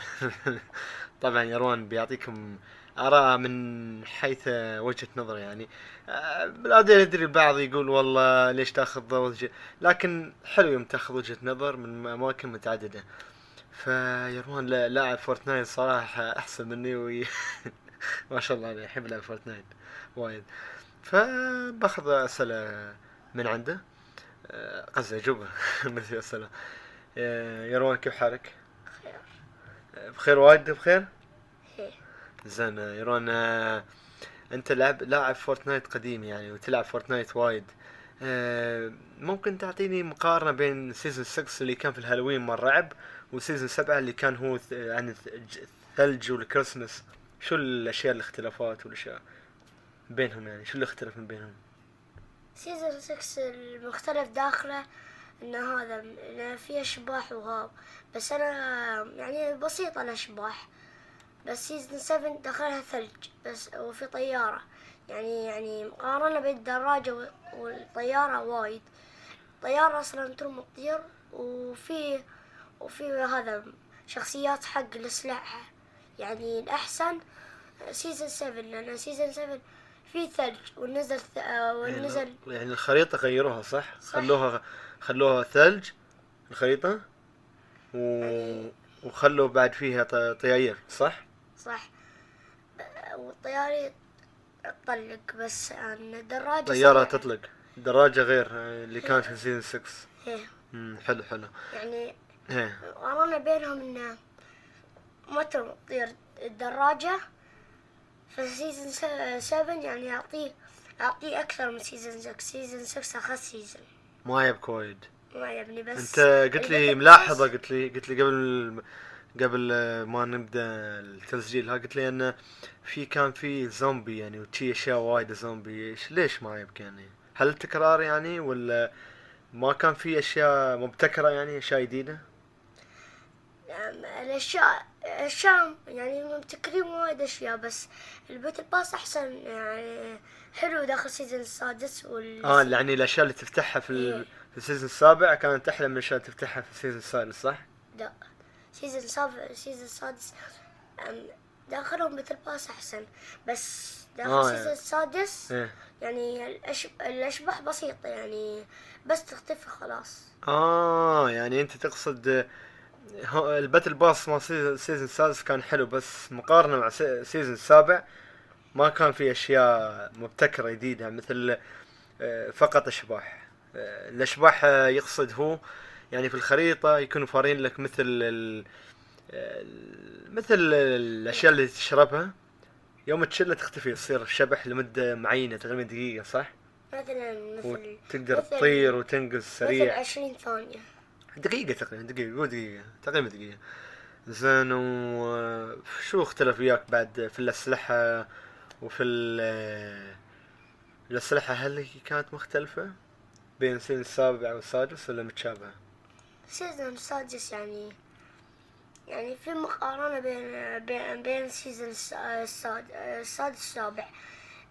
طبعا يروان بيعطيكم آراء من حيث وجهة نظر يعني. آه، لا أدري البعض يقول والله ليش تأخذ لكن حلو يوم تأخذ وجهة نظر من أماكن متعددة. فيروان لا- لاعب فورتنايت صراحة أحسن مني وي... ما شاء الله عليه يحب لعب فورتنايت وايد. فباخذ أسئلة من عنده. آه، قصدي أجوبة مثل أسئلة. آه، يروان كيف حالك؟ آه، بخير وايد بخير؟ زين يروان آه، أنت لاعب فورتنايت قديم يعني وتلعب فورتنايت وايد. ممكن تعطيني مقارنة بين season 6 اللي كان في الهالوين مال رعب و season 7 اللي كان هو عن الث- الثلج والكريسماس. شو الأشياء الاختلافات والأشياء بينهم يعني؟ شو اللي اختلف من بينهم؟ season 6 المختلف داخله إن هذا فيه اشباح وهاب بس أنا يعني بسيطة الاشباح بس season 7 دخلها ثلج بس وفي طيارة. يعني يعني مقارنة بين الدراجة و- والطيارة وايد. الطيارة أصلا ترمي تطير وفي وفي هذا شخصيات حق الاسلحة يعني الأحسن season 7 لأن season 7 في ثلج ونزل ث... آه، ونزل يعني الخريطة غيروها صح؟ صح. خلوها خلوها ثلج الخريطة و... وخلوا بعد فيها ط- طياير صح؟ صح والطيارة تطلق بس الدراجة طيارة. تطلق دراجة غير آه، اللي كانت في season 6 إيه امم حلو حلو يعني قارنا بينهم انه ما تطير الدراجة في season 7 يعني يعطيه يعطيه أكثر من season 6 season 6 أخس season ما عجبك وايد ما عجبني بس أنت قلت لي ملاحظة قلت لي قلت لي قبل قبل ما نبدأ التسجيل ها قلت لي انه في كان في زومبي يعني وشي أشياء وايد زومبي ليش ما عجبك يعني؟ هل تكرار يعني ولا ما كان في أشياء مبتكرة يعني أشياء جديدة؟ الأشياء الأشياء يعني مبتكرين وايد أشياء بس ال battle pass أحسن يعني حلو داخل ال season السادس وال آه يعني الأشياء اللي تفتحها في ال- إيه. في ال season السابع كانت أحلى من الأشياء اللي تفتحها في ال season السادس صح؟ لا season السابع ال season السادس داخلهم battle pass أحسن بس داخل آه، ال season يعني. السادس إيه يعني الأش... الأشباح بسيطة يعني بس تختفي خلاص آه يعني أنت تقصد ال battle pass مال season ال season السادس كان حلو بس مقارنة مع سي- ال season السابع ما كان في أشياء مبتكرة جديدة مثل آه، فقط أشباح. آه، الأشباح آه، يقصد هو يعني في الخريطة يكونوا فارين لك مثل ال مثل الأشياء اللي تشربها. يوم تشلها تختفي تصير شبح لمدة معينة تقريبا دقيقة صح؟ مثلا مثل وتقدر مثل- تطير وتنقز مثل سريع 20 ثانية. دقيقة تقريبا دقيقة قول دقيقة تقريبا دقيقة. زين وشو اختلف وياك بعد في الأسلحة وفي ال الأسلحة هل هي كانت مختلفة بين السنة السابع والسادس ولا متشابهة؟ السيزون السادس يعني يعني في مقارنة بين بين بين ال season الساد- السادس والسابع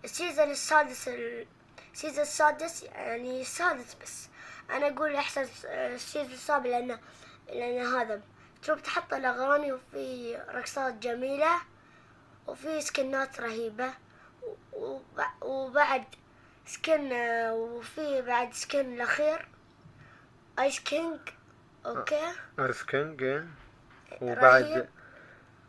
ال season السادس ال- ال season السادس يعني السادس بس. أنا أقول أحسن ال season السابع لأنه لأن هذا. تروح تحط الأغاني وفي رقصات جميلة وفي سكنات رهيبة وب- وبعد skin وفي بعد skin الأخير. Ice King okay. Ice King. وبعد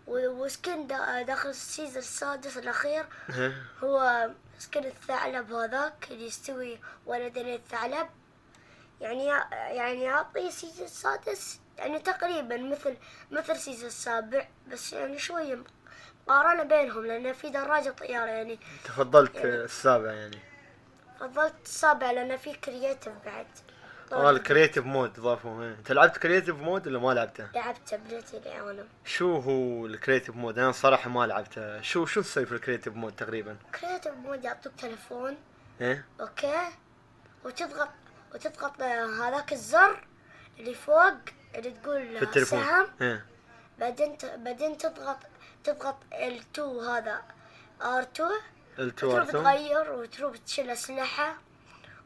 و skin دا- داخل ال season السادس الأخير. إيه. هو skin الثعلب هذاك اللي يستوي ولدين الثعلب. يعني يعني يعطي ال season السادس يعني تقريبا مثل مثل ال season السابع بس يعني شوية مقارنة بينهم لأن في دراجة طيارة يعني تفضلت السابع يعني فضلت السابع لأن في creative بعد آه ال creative mode ضافوه إيه. أنت لعبت creative mode ولا ما لعبته؟ لعبت بديت العالم شو هو ال creative mode؟ أنا صراحة ما لعبته، شو شو تسوي في ال creative mode تقريبا؟ creative mode يعطوك تلفون إيه؟ okay وتضغط وتضغط هذاك الزر اللي فوق اللي تقول في التليفون. سهم. إيه. بعدين بعدين تضغط تضغط L2 هذا. R2 L2 وتروح R تغير وتروح تشيل أسلحة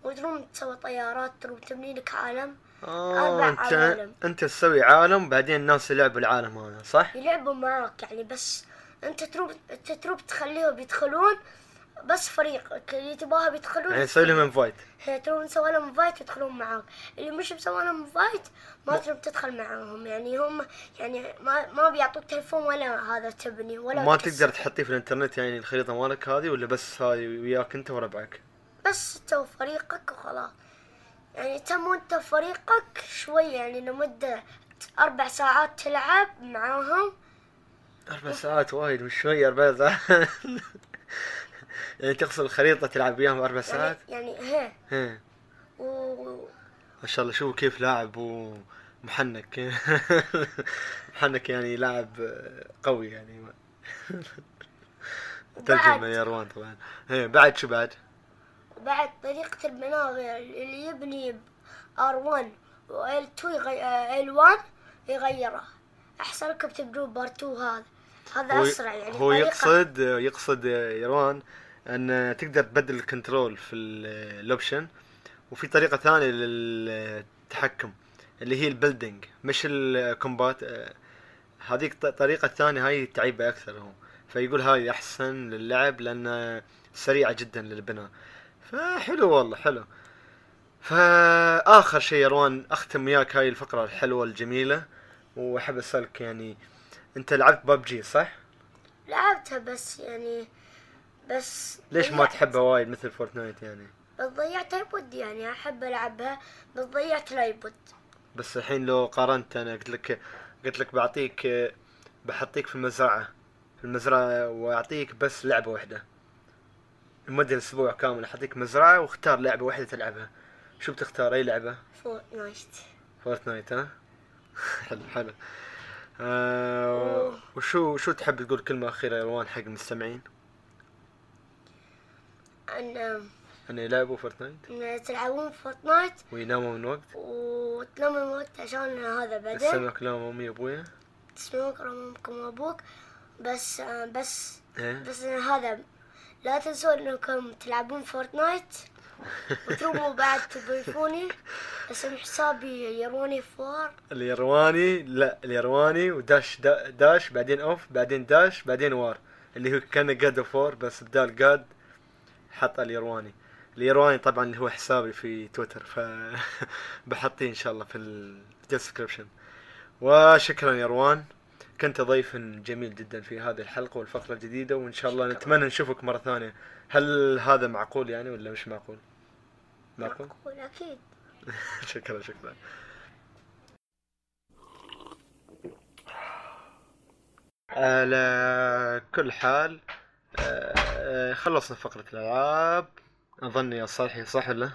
وتروح تسوي طيارات تروح تبني لك عالم. آه انت عوالم. أنت تسوي عالم بعدين الناس يلعبوا العالم هذا صح؟ يلعبوا معاك يعني بس أنت تروح أنت تروح تخليهم يدخلون بس فريقك اللي تباها بيدخلون يعني تسوي لهم invite هي تروح مسوي لهم invite يدخلون معاك اللي مش مسوي لهم invite ما تروح تدخل معاهم. يعني هم يعني ما ما بيعطوك تلفون ولا هذا تبني ولا ما تكسر. تقدر تحطيه في الانترنت يعني الخريطة مالك هذه ولا بس هذه وياك انت وربعك؟ بس انت وفريقك وخلاص. يعني تم وانت وفريقك شوية يعني لمدة أربع ساعات تلعب معاهم. أربع ساعات وايد مش شوي أربع ساعات. يعني تقصد الخريطة تلعب وياهم أربع يعني ساعات؟ يعني هي إيه و ما شاء الله شو كيف لاعب ومحنك. محنك يعني لاعب قوي يعني. ترجمة يا روان طبعا. إيه بعد شو بعد؟ بعد طريقة البناء اللي يبني R1 و L2 يغي... آه، L1 يغيره. أحسن لكم تبدون ب R2 هذا. هذا هو أسرع يعني هو طريقة- يقصد يقصد يا روان أن تقدر تبدل ال control في ال- ال option وفي طريقة ثانية للتحكم اللي هي ال building مش ال combat آه، هذيك الطريقة الثانية هاي تعيبة أكثر هو. فيقول هاي أحسن للعب لأن سريعة جدا للبناء. فحلو والله حلو. فآخر شيء يا روان أختم وياك هاي الفقرة الحلوة الجميلة وأحب أسألك يعني أنت لعبت ببجي صح؟ لعبتها بس يعني بس ليش ما. تحبها وايد مثل Fortnite يعني؟ بس ضيعت iPod يعني أحب ألعبها بس ضيعت ال iPod بس الحين لو قارنت أنا قلت لك قلت لك بعطيك بحطيك في المزرعة في المزرعة وأعطيك بس لعبة واحدة لمدة أسبوع كامل اعطيك مزرعة واختار لعبة واحدة تلعبها شو بتختار أي لعبة؟ Fortnite Fortnite ها؟ حلو حلو آه وشو شو تحب تقول كلمة أخيرة يا روان حق المستمعين؟ أن أن يلعبوا Fortnite؟ أن تلعبون Fortnite ويناموا من وقت؟ وتناموا الوقت عشان هذا بعدين السمع كلام أمي وأبويا؟ تسمعون كلام أمكم وأبوك. بس بس إيه؟ بس هذا لا تنسوا إنكم تلعبون Fortnite. وتروحوا بعد تضيفوني. اسم حسابي يروني of war. اليرواني؟ لا اليرواني و dash دا dash بعدين of بعدين dash بعدين war. اللي هو كان God of War بس بدال God حط اليرواني اليرواني طبعا اللي هو حسابي في تويتر ف بحطيه إن شاء الله في ال description وشكرا يا روان. كنت ضيف جميل جدا في هذه الحلقة والفقرة الجديدة وإن شاء الله نتمنى نشوفك مرة ثانية. هل هذا معقول يعني ولا مش معقول؟ معقول؟ معقول أكيد. شكرا شكرا. على كل حال خلصنا فقرة الألعاب. أظن يا صالحي صح ولا؟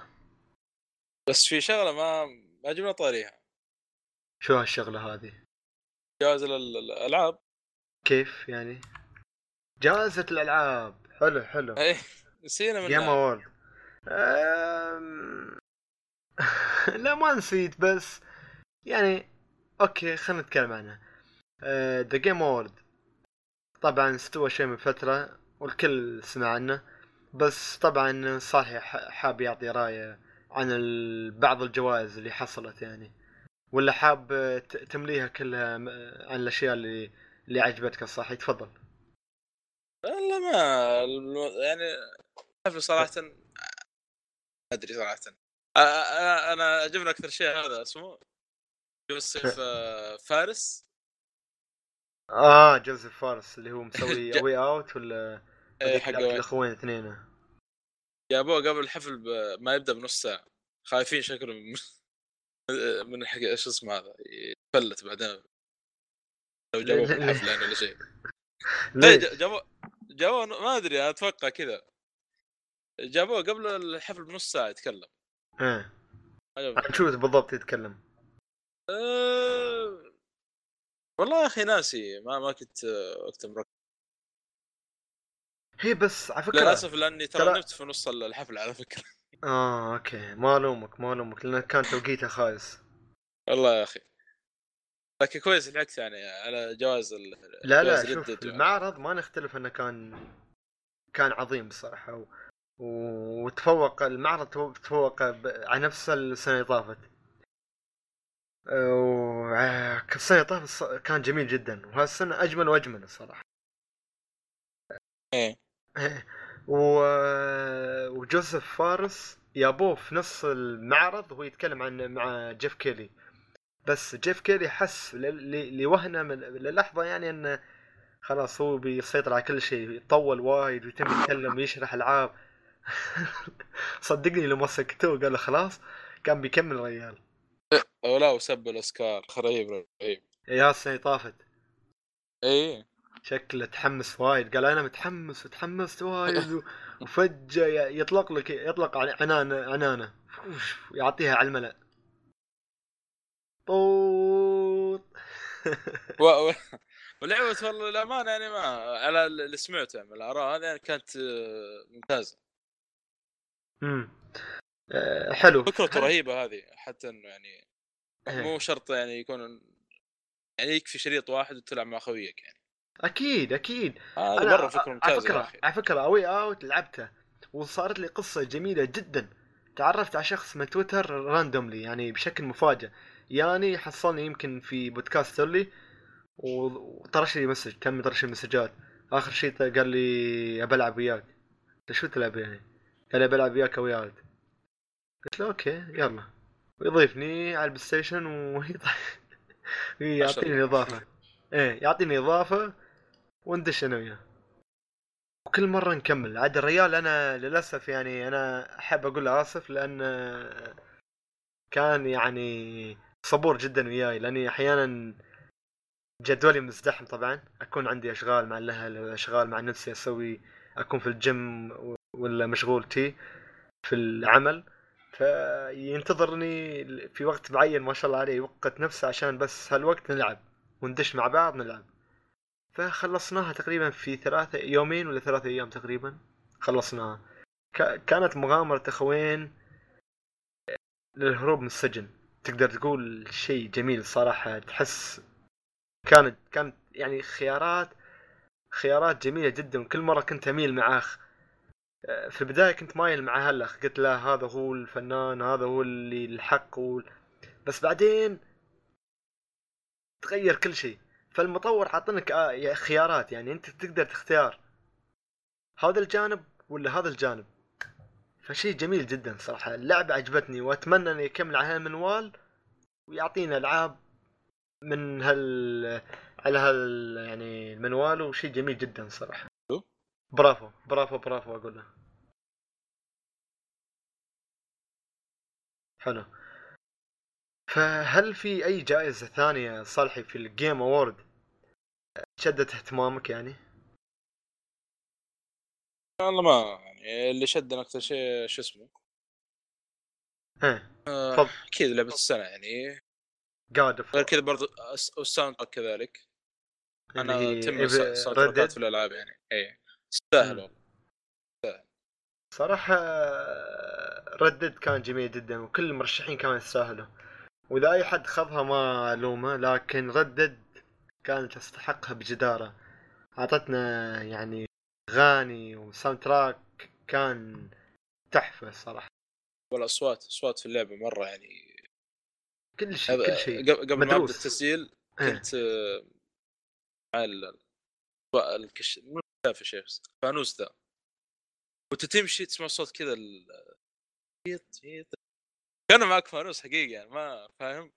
بس في شغلة ما ما جبنا طاريها. شو هالشغلة هذه؟ جائزه الالعاب كيف يعني؟ جائزة الألعاب. حلو حلو. إيه نسينا جيم منها اوورد لا ما نسيت بس يعني okay خلينا نتكلم عنها. The Game Awards طبعا استوى شيء من فترة. والكل سمع عنه. بس طبعا صالح حاب يعطي رأيه عن بعض الجوائز اللي حصلت يعني. ولا حاب تمليها كلها عن الأشياء اللي اللي عجبتك؟ صالح تفضل. والله ما يعني صراحة. ما أدري صراحة. أ- أنا عجبني أكثر شيء هذا اسمه يوسف فارس. آه جوزيف فارس اللي هو مسوي اوي اوت ولا إيه، هذيك حق الأخوين اثنين. جابوه قبل الحفل ب- ما يبدأ بنص ساعة. خايفين شكلهم من من حق إيش اسمه هذا يفلت بعدين. لو جابوه في الحفل يعني ولا شيء؟ ج- جابوه جابوه ما أدري أتوقع كذا. جابوه قبل الحفل بنص ساعة يتكلم. إيه. شو بالضبط يتكلم؟ أه... والله يا أخي ناسي. ما ما كنت وقت مركز. هي بس على فكرة للأسف لأني ترى نمت في نص الحفل على فكرة. آه أوكي. ما ألومك ما ألومك لأن كان توقيته خايس. والله يا أخي. لكن كويس لحقت يعني على جواز ال... لا لا شوف يعني. المعرض ما نختلف إنه كان كان عظيم بصراحة. و... وتفوق المعرض تفوق ب... على نفس السنة اللي طافت. و... السنة اللي طافت كان جميل جدا. وهالسنة أجمل وأجمل الصراحه إيه. و... وجوزيف فارس يابوه في نص المعرض وهو يتكلم عن مع جيف كيلي. بس جيف كيلي حس ل... ل... لوهنة من... للحظة يعني انه خلاص هو بيسيطر على كل شيء يطول وايد ويتم يتكلم ويشرح ألعاب. صدقني لما سكتوه قال له خلاص كان بيكمل الرجال أو لا وسب الأوسكار رهيب رهيب. يا السنة طافت. إيه. شكله تحمس وايد. قال أنا متحمس وتحمست وايد وفجأة يطلق لك يطلق عن- عنانة عنانة. يعطيها على الملأ. طوط. و... و... ولعبة والله الأمانة يعني ما على اللي سمعته من الآراء هذه يعني كانت آه، ممتازة. أمم. آه، حلو. فكرته رهيبة هذه حتى إنه يعني إيه. مو شرط يعني يكون يعني يكفي شريط واحد وتلعب مع خويك يعني. أكيد أكيد. هذا أنا مرة فكرة على ممتازة يا فكرة على فكرة أوي اوت لعبته. وصارت لي قصة جميلة جدا. تعرفت على شخص من Twitter randomly يعني بشكل مفاجئ. يعني حصلني يمكن في بودكاست لي و- وطرش لي message تم طرش المسجات آخر شيء قال لي أبى ألعب وياك. قلت شو تلعب يعني؟ قال لي بلعب وياك A Way Out قلت له okay يلا. ويضيفني على ال PlayStation ويعطيني الله. إضافة. إيه يعطيني إضافة. وندش أنا وياه وكل مرة نكمل. عاد الريال أنا للأسف يعني أنا أحب أقول له اسف لأن كان يعني صبور جدا وياي لأني أحيانا جدولي مزدحم طبعا. أكون عندي أشغال مع الأهل أشغال مع نفسي أسوي أكون في الجيم ولا مشغول تي في العمل. فينتظرني في وقت معين ما شاء الله عليه يوقت نفسه عشان بس هالوقت نلعب وندش مع بعض نلعب. فخلصناها تقريبا في ثلاثة يومين ولا ثلاثة أيام تقريبا. خلصناها. كانت مغامرة أخوين للهروب من السجن. تقدر تقول شيء جميل صراحة. تحس كانت كانت يعني خيارات خيارات جميلة جدا وكل مرة كنت أميل مع أخ في البداية كنت مايل مع هالأخ. قلت له هذا هو الفنان هذا هو اللي الحق هو بس بعدين تغير كل شيء. فالمطور حاطنك آه، خيارات يعني أنت تقدر تختار هذا الجانب ولا هذا الجانب. فشيء جميل جدا صراحة. اللعبة عجبتني وأتمنى انه يكمل على هالمنوال ويعطينا ألعاب من هال على هال يعني المنوال وشيء جميل جدا صراحة. شو؟ برافو برافو برافو أقول له حلو. فهل في أي جائزة ثانية صالحي في ال Game Awards شدت اهتمامك يعني؟ والله ما يعني اللي شدنا أكثر شيء شو اسمه؟ إيه آه، أكيد لعبة السنة يعني. God of War غير كذا برضو الس- وال soundtrack كذلك. أنا تم إيه، الساوند تراكات في الألعاب يعني. اي تستاهل. والله. صراحة ردد كان جميل جدا وكل المرشحين كانوا يستاهلوا وإذا أي حد خذها ما الومه لكن ردد كانت تستحقها بجدارة. أعطتنا يعني أغاني وساوند تراك كان تحفة صراحة. والاصوات أصوات في اللعبة مرة يعني. كل شيء كل شيء. قبل ما أبدأ. التسجيل إيه. كنت آه، مع ال- الكش مو شاف يا شيخ الفانوس ذا. وأنت تمشي تسمع صوت كذا ال كان معك فانوس حقيقي يعني ما فاهم؟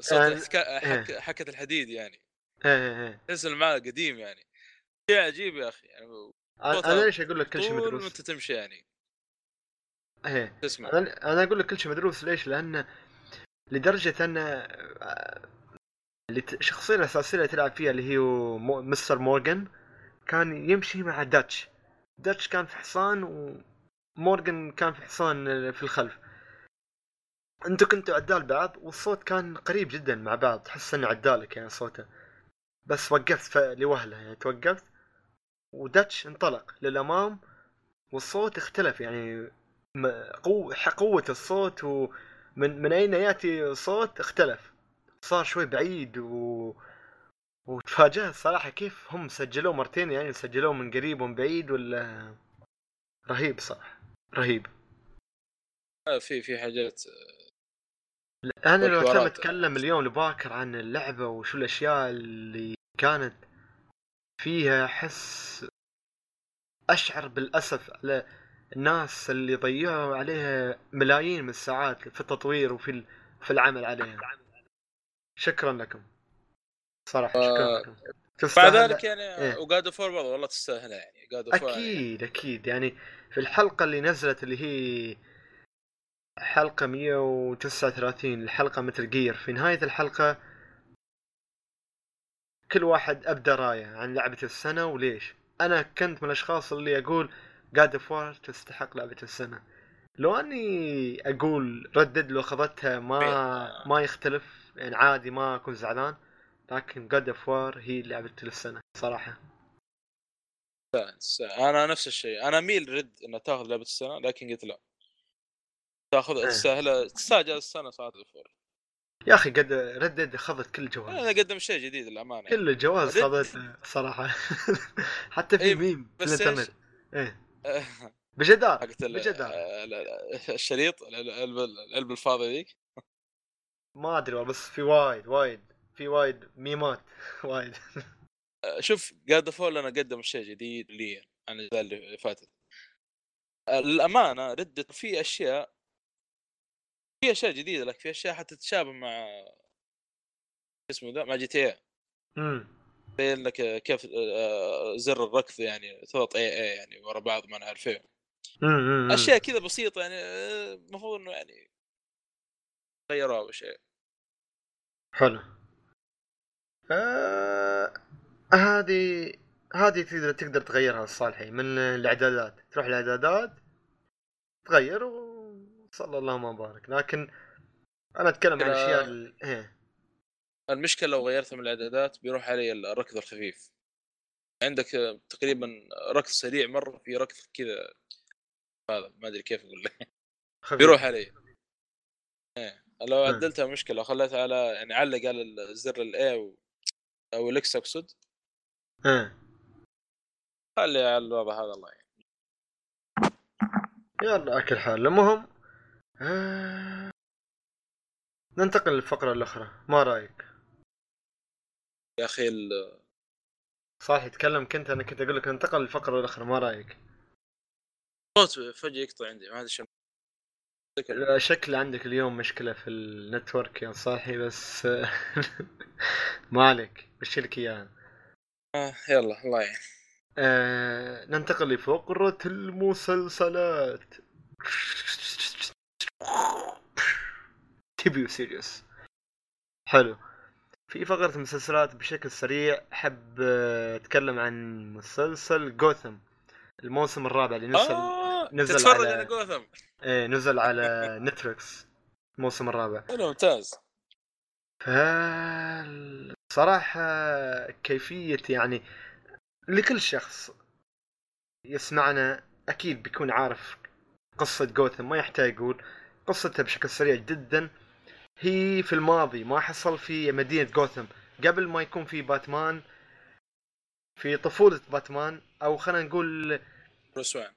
صوت يعني- الحكا... حك... إيه. حكة الحديد يعني. إيه إيه تحس المعنى قديم يعني. شيء عجيب يا أخي يعني أنا أنا ليش أقول لك كل شيء مدروس؟ أنت تمشي يعني. إيه. تسمع. أنا أنا أقول لك كل شيء مدروس ليش؟ لأن لدرجة أن آه، الشخصيه الأساسية اللي تلعب فيها اللي هي مستر مورغان كان يمشي مع داتش. داتش كان في حصان ومورغان كان في حصان في الخلف. أنتوا كنتوا عدال بعض والصوت كان قريب جدا مع بعض تحس انه عدالك يعني صوته. بس وقفت لوهلة يعني توقفت وداتش انطلق للأمام والصوت اختلف يعني قوة قوة الصوت ومن من أين يأتي الصوت اختلف. صار شوي بعيد و وتفاجأت صراحة كيف هم سجلوه مرتين يعني سجلوه من قريب ومن بعيد ولا رهيب صراحة رهيب. آه، في في حاجات أنا لو تم. أتكلم اليوم لباكر عن اللعبة وشو الأشياء اللي كانت فيها أحس أشعر بالأسف على الناس اللي ضيعوا عليها ملايين من الساعات في التطوير وفي ال- في العمل عليها. شكرا لكم. صراحة شكرا آه، لكم. مع تستاهل ذلك يعني إيه. و God of War برضه والله تستاهلها يعني. God of War أكيد أكيد. يعني في الحلقة اللي نزلت اللي هي حلقة 139 الحلقة مثل جير في نهاية الحلقة كل واحد ابدى رأيه عن لعبة السنة وليش. أنا كنت من الأشخاص اللي أقول God of War تستحق لعبة السنة. لو أني أقول Red Dead لو أخذتها ما ما يختلف يعني عادي ما أكون زعلان لكن God of War هي لعبة السنة صراحة. أنا نفس الشيء. أنا أميل Red Dead إنها تاخذ لعبة السنة لكن قلت لا. تاخذ إيه. تستاهل جائزة السنة صارت فور يا أخي God Red Dead اخذت كل الجوائز أنه قدم شيء جديد للأمانة. كل الجوائز اخذت صراحة. حتى في إيه، ميم في الإنترنت. إيه. يعني. بجدار بجدار. ال- ال- الشريط ال- العلبه العلبه الفاضيه ذيك. ما أدري والله بس في وايد وايد في وايد ميمات. وايد. شوف God of War أنه قدم شيء جديد لي عن الاجزاء اللي فاتت. للأمانة Red Dead في أشياء في أشياء جديدة لك في أشياء حتى تتشابه مع اسمه ذا مع GTA إمم. زي انك كيف آه، زر الركض يعني تضغط اي اي يعني ورا بعض ما نعرف إيه أشياء كذا بسيطة يعني آه، المفروض إنه يعني غيروها أو شيء. حلو. آه هذه هذه تقدر تقدر تغيرها الصالحي من الإعدادات تروح الإعدادات تغير وصلى الله ما بارك. لكن أنا أتكلم عن كده- الأشياء ال- إيه. المشكلة لو غيرتها من الإعدادات بيروح علي الركض الخفيف. عندك تقريبا ركض سريع مرة في ركض كذا. هذا ما أدري كيف أقول. لك. بيروح علي. إيه. لو مم. عدلتها مشكلة خليتها على يعني علق على الزر ال A أو أو ال X أقصد. إيه. خلي على الوضع هذا الله يعني. يلا اكل حال. المهم آه... ننتقل للفقرة الأخرى. ما رأيك؟ يا أخي ال- صح يتكلم كنت أنا كنت أقول لك ننتقل للفقرة الأخرى. ما رأيك؟ الصوت فجأة يقطع عندي ما شو لا، شكل عندك اليوم مشكلة في النتورك يا صاحي بس ما عليك. بشيلك اياها آه يلا الله يعين. آه ننتقل لفقرة المسلسلات. تبيو سيريوس حلو. في فقرة المسلسلات بشكل سريع حب آه، أتكلم عن مسلسل جوثم الموسم الرابع اللي نزل آه نزل تتفرج على- جوثم. إيه نزل على نتفلكس الموسم الرابع. حلو ممتاز. صراحة كيفية يعني لكل شخص يسمعنا أكيد بيكون عارف قصة جوثم ما يحتاج يقول قصتها بشكل سريع جدا. هي في الماضي ما حصل في مدينة جوثم. قبل ما يكون في باتمان في طفولة باتمان أو خلينا نقول بروس وين.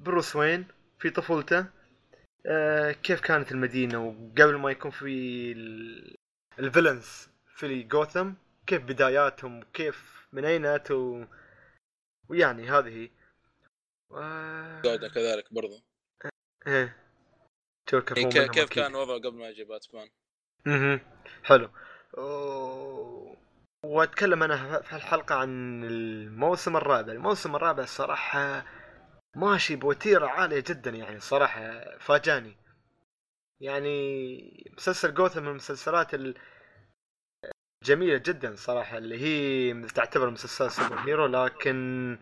بروس وين في طفولته. آه كيف كانت المدينة؟ وقبل ما يكون في ال- الفيلنز في جوثم كيف بداياتهم وكيف من أين أتوا؟ ويعني هذه. هي. جودة كذلك برضو. إيه. جوكر إيه، كيف أكيد. كان وضعه قبل ما يجي باتمان أها حلو. أوه. وأتكلم أنا في الحلقة عن الموسم الرابع. الموسم الرابع الصراحه ماشي بوتيرة عالية جدا يعني صراحة فاجأني. يعني مسلسل جوثم من المسلسلات الجميله جدا صراحة اللي هي تعتبر مسلسل superhero لكن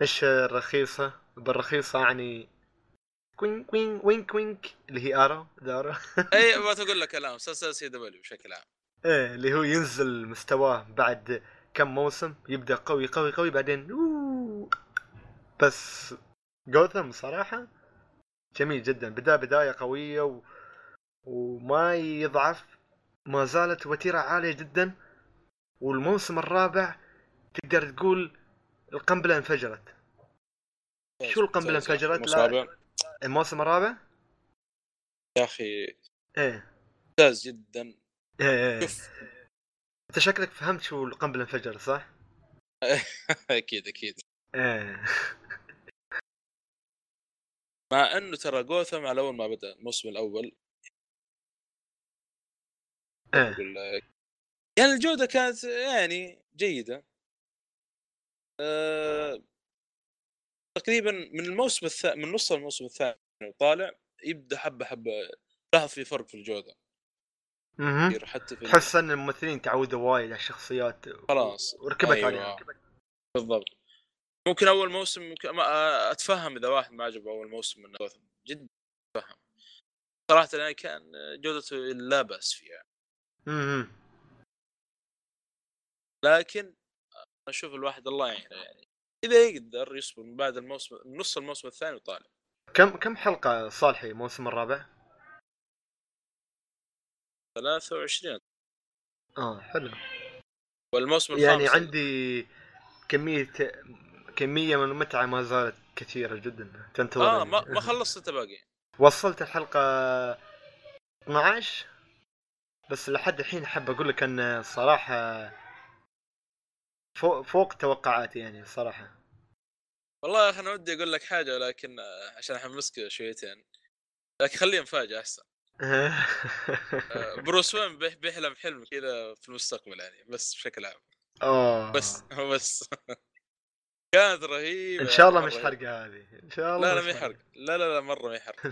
مش رخيصة. بالرخيصة يعني كوينك وينك وينك وينك اللي هي Arrow دارو أي ما تقول لك كلام مسلسل CW بشكل عام إيه اللي هو ينزل مستواه بعد كم موسم يبدأ قوي قوي قوي بعدين أوه. بس جوثم صراحة جميل جدا بدا بداية قوية و... وما يضعف ما زالت وتيرة عالية جدا والموسم الرابع تقدر تقول القنبلة انفجرت شو القنبلة ممتاز. انفجرت؟ لا. الموسم الرابع؟ يا أخي إيه. ممتاز جدا. إيه, إيه. شوف. أنت شكلك فهمت شو القنبلة انفجرت صح؟ أكيد أكيد. إيه. مع أنه ترى جوثم على أول ما بدأ الموسم الأول. إيه. أقول لك يعني الجودة كانت يعني جيدة. أه... تقريبا من الموسم الثاني من نص الموسم الثاني وطالع يبدأ حبة حبة لاحظ في فرق في الجودة. كثير حتى في تحس إن الممثلين تعودوا وايد على الشخصيات خلاص. وركبت أيوة. عليها بالضبط. ممكن أول موسم ممكن ما أتفهم إذا واحد ما عجبه أول موسم من جوثم جدا أتفهم. صراحة يعني كان جودته لا بأس فيها. مهم. لكن أشوف الواحد الله يعينه يعني. إذا يقدر يصبر من بعد الموسم من نص الموسم الثاني وطالع. كم كم حلقة صالحي الموسم الرابع؟ 23 آه حلو. والموسم الخامس يعني عندي كمية كمية من المتعة ما زالت كثيرة جدا. تنتظر آه ما, ما خلصت انت باقي. وصلت الحلقة 12 بس لحد الحين حاب أقول لك أن صراحة فوق فوق توقعاتي يعني صراحة والله يا أخي أنا ودي أقول لك حاجة ولكن آه، عشان أحمسك شويتين. لكن خليها مفاجاه أحسن. آه، بروس وين بيح- بيحلم حلم كذا في المستقبل يعني بس بشكل عام. آه. بس بس. كانت رهيبة إن شاء الله مش. حرقة هذه. إن شاء الله لا لا ما يحرق لا لا لا مرة ما يحرق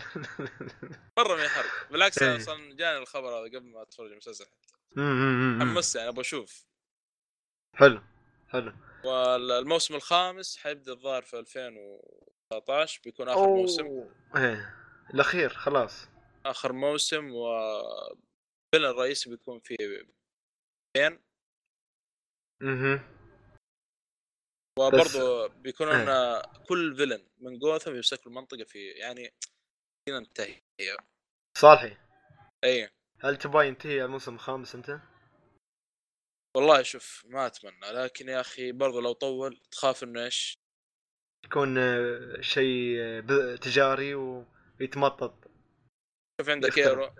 مرة ما يحرق بالعكس إيه. أنا أصلا جاني الخبر هذا قبل ما أتفرج المسلسل أمم. حمست يعني أبغى أشوف. حلو. حلو. والموسم الخامس حيبدأ الظاهر في 2019 بيكون آخر موسم. إيه الأخير خلاص. آخر موسم و الفيلن الرئيسي بيكون في بين. أها وبرضه بيكونون إيه. كل فيلن من جوثم يمسك المنطقة في يعني ينتهي صالحي. اي هل تبغى ينتهي الموسم الخامس أنت؟ والله شوف ما أتمنى لكن يا أخي برضه لو طول تخاف إنه إيش؟ يكون آه، شيء آه، تجاري ويتمطط. شوف عندك يختلف. ايرو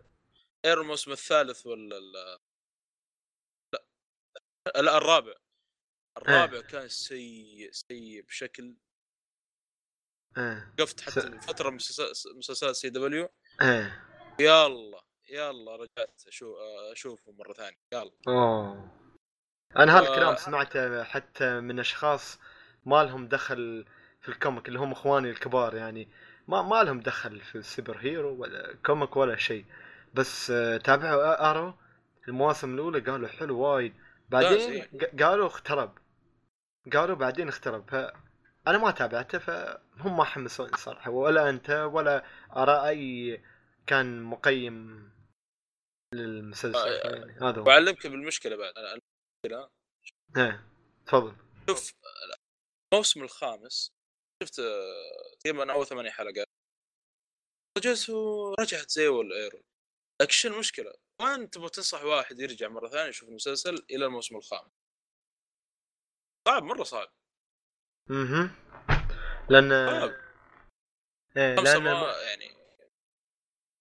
ايرو الموسم الثالث ولا ال... لا لا الرابع. الرابع كان سيء سيء بشكل إيه. وقفت حتى س- فتره مسلسل- مسلسلات CW إيه. يلا يلا رجعت أشوف أشوفه مرة ثانية يلا أوه. أنا هذا آه. الكلام سمعته حتى من أشخاص ما لهم دخل في ال comic اللي هم إخواني الكبار يعني. ما ما لهم دخل في ال superhero ولا comic ولا شيء. بس آه، تابعوا Arrow. المواسم الأولى قالوا حلو وايد. بعدين قالوا اخترب. قالوا بعدين اخترب. أنا ما تابعته فهم ما حمسوني صراحة. ولا أنت ولا Arrow أي كان مقيم للمسلسل آه، يعني. هذا هو. وأعلمك بالمشكلة بعد. المشكلة إيه تفضل. شوف الموسم الخامس شفت آه، تقريبا أول ثمانية حلقات. رجعت رجعت زي والايرو لكن شو المشكلة؟ وين تبغى تنصح واحد يرجع مرة ثانية يشوف المسلسل إلى الموسم الخامس؟ صعب مرة صعب. أها. لأن صعب. إيه لأن ما يعني.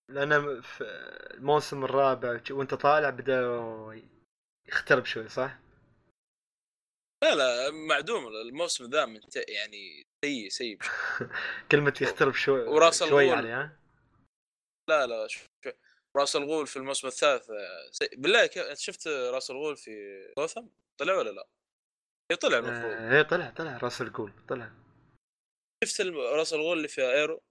لأن في الموسم الرابع وأنت طالع بدا يخترب شوي صح؟ لا لا معدوم الموسم ذا من يعني سيء سيء. كلمة يخترب شوي وراس شوي الغول. يعني ها؟ لا لا شوف. راس الغول في الموسم الثالث آه، سيء. بالله أنت شفت راس الغول في غوثم؟ طلع ولا لا؟ اي طلع المفروض آه، إيه طلع طلع راس الغول طلع شفت راس الغول اللي في Arrow؟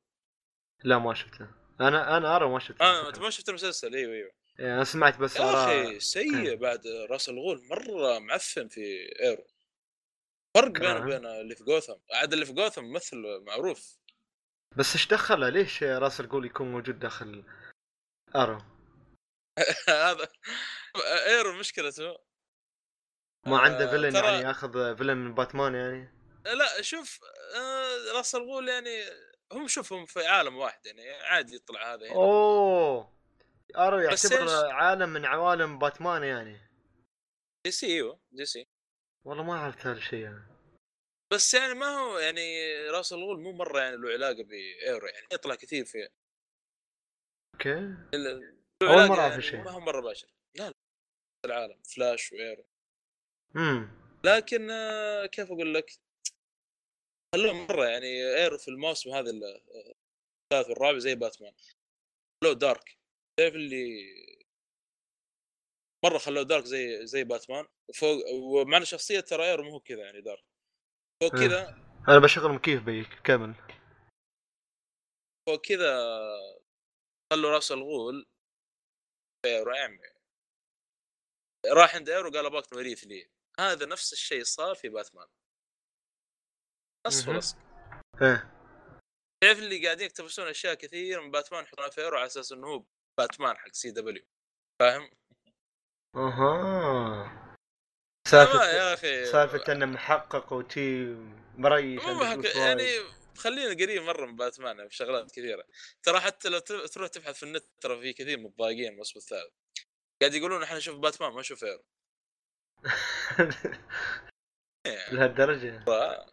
لا ما شفته أنا أنا Arrow ما شفته آه أنت ما شفت المسلسل إيوه إيوه إيه، أنا سمعت بس يا أخي سيء. بعد راس الغول مرة معفن في Arrow. فرق بينه. وبين اللي في جوثم عاد اللي في جوثم ممثل معروف. بس إيش دخله؟ ليش راس الغول يكون موجود داخل Arrow هذا Arrow مشكلته ما عنده آه، villain ترى- يعني ياخذ villain من باتمان يعني؟ لا شوف آه، راس الغول يعني هم شوفهم في عالم واحد يعني عادي يطلع هذا هنا. أوه! Arrow يعتبر؟ عالم من عوالم باتمان يعني. DC إيوه DC. والله ما عرفت هذا الشيء يعني. بس يعني ما هو يعني راس الغول مو مرة يعني له علاقة ب Arrow يعني يطلع كثير في okay. علاقة مرة أعرف يعني الشيء. ما هو مرة باشر لا لا. العالم Flash و Arrow. امم لكن آه، كيف أقول لك؟ خلوه مرة يعني Arrow في الموسم هذا ال- الثالث والرابع زي باتمان. خلوه dark. تعرف اللي مرة خلوه dark زي زي باتمان وفوق ومع ان شخصية ترى Arrow مو هو كذا يعني dark. فوق إيه. كذا أنا بشغل مكيف بيك كمل. فوق كذا خلوا راس الغول Arrow يا عمي راح عند Arrow قال ابغاك توريث لي. هذا نفس الشيء صار في باتمان. نص. ولصق إيه. تعرف اللي قاعدين يقتبسون أشياء كثير من باتمان يحطونها في Arrow على أساس إنه هو باتمان حق CW. فاهم؟ أها. سالفة يا أخي. سالفة إنه محقق وتي مريش يعني. خلينا قريب مرة من باتمان في شغلات كثيرة. ترى حتى لو تروح تبحث في النت ترى في كثير متضايقين الموسم الثالث. قاعد يقولون إحنا نشوف باتمان ما نشوف ايرو لهالدرجة. ف-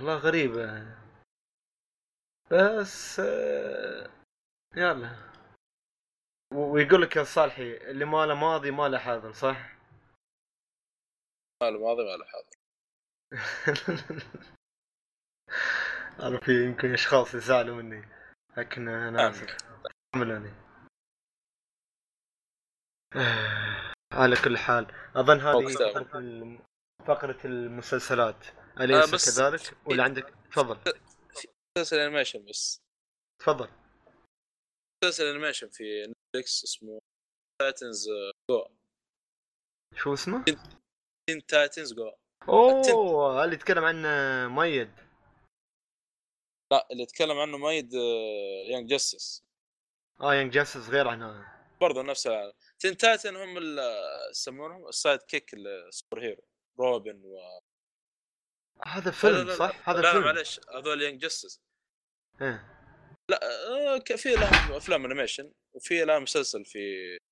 والله غريبة. بس آه، يلا. ويقول لك يا صالحي اللي ما له ماضي ما له حاضر صح؟ ما له ماضي ما له حاضر أنا في يمكن أشخاص يزعلوا مني لكن أنا آسف. حملوني على كل حال أظن هذه الم- فقرة المسلسلات. أليس آه، كذلك؟ ولا عندك؟ تفضل. مسلسل animation بس. تفضل. مسلسل animation في نتفلكس اسمه Titans جو شو اسمه؟ Teen Titans Go أوه اللي يتكلم عنه ميد. لا اللي يتكلم عنه مايد Young Justice آه Young Justice غير عن هذا برضه نفس العالم. Teen Titan هم يسمونهم ال sidekick ال superhero. Robin و هذا لا فيلم لا لا صح؟ هذا لا لا فيلم. معلش هذول Young Justice إيه. لا في لهم أفلام animation وفي لهم مسلسل في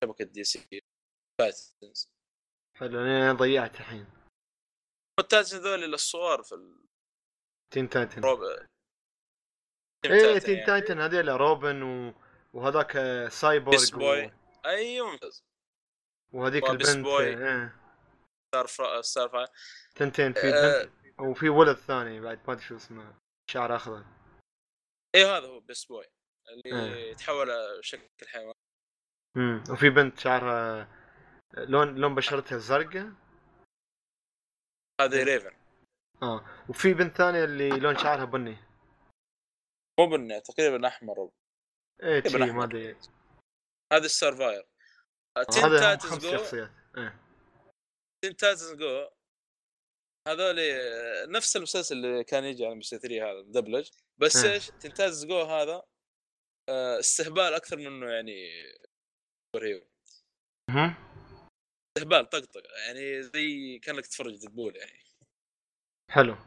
شبكة DC Titans حلو أنا ضيعت الحين. ال Titans ذول الصغار في Teen Titan الروب إيه Teen Titan هذيل روبن و... وهذاك Cyborg Beast Boy. أيوه ممتاز. وهذيك البنت بوي. إيه. Star Fi... Star Fi... تنتين في آه. بنت وفي ولد ثاني بعد ما أدري شو اسمه شعر أخضر. اي هذا هو Beast Boy. اللي إيه. يتحول شكل حيوان. امم وفي بنت شعرها لون لون بشرتها زرقاء. هذا إيه. Raven. آه. وفي بنت ثانية اللي لون شعرها بني. مو بني تقريبا أحمر. إيه تقريباً ما. أدري. هذا السرفاير. Titans خمس Go. إيه. Teen Titans Go هذول نفس المسلسل اللي كان يجي على ام 3 هذا مدبلج بس. إيش؟ Teen Titans Go هذا آه، استهبال أكثر منه يعني superhero مهم. استهبال طقطقه يعني زي كأنك تتفرج Deadpool يعني. حلو.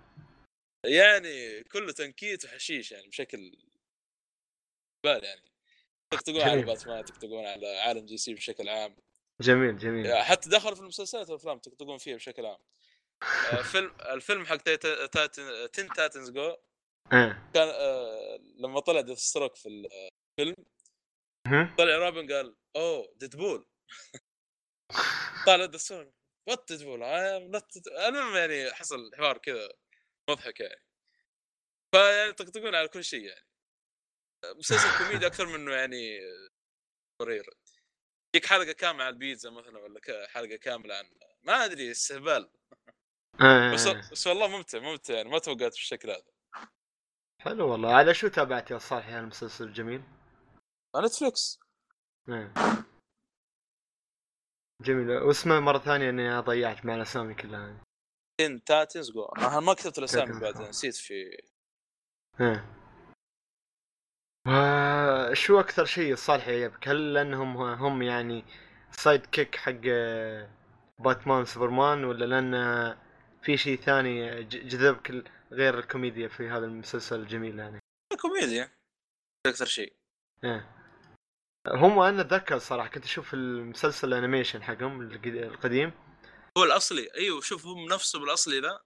يعني كله تنكيت وحشيش يعني بشكل بال يعني. تقطقون على. باتمان تقطقون على عالم DC بشكل عام. جميل جميل. حتى دخلوا في المسلسلات والأفلام تقطقون فيها بشكل عام. آه، فيلم الفيلم حق Teen Titans Go إيه كان آه، لما طلع Deathstroke في الفيلم. طلع روبن قال أوه Deadpool. طالع Deathstroke what Deadpool؟ المهم يعني حصل حوار كذا مضحك يعني. فيعني يطقطقون على كل شيء يعني. مسلسل كوميدي أكثر منه يعني مرير. يجيك حلقة كاملة عن البيتزا مثلا ولا حلقة كاملة عن ما أدري استهبال. بس إيه. بس والله ممتع ممتع يعني ما توقعت بالشكل هذا. حلو والله. على شو تابعت يا صالح المسلسل الجميل؟ نتفلكس إيه. جميل. واسمه مرة ثانية إني ضيعت مع الأسامي كلها. Titans Go. أنا ما كتبت الأسامي بعد. نسيت في إيه. وشو أكثر شيء صالح يعجبك؟ هل لأنهم هم يعني sidekick حق آه، Batman Superman ولا لأن آه، في شيء ثاني جذبك غير الكوميديا في هذا المسلسل الجميل يعني؟ كوميديا. أكثر شيء إيه. هم أنا أتذكر صراحة كنت أشوف المسلسل ال animation حقهم القد- القديم. هو الأصلي. أيوه شوف هم نفسه بالاصلي ذا.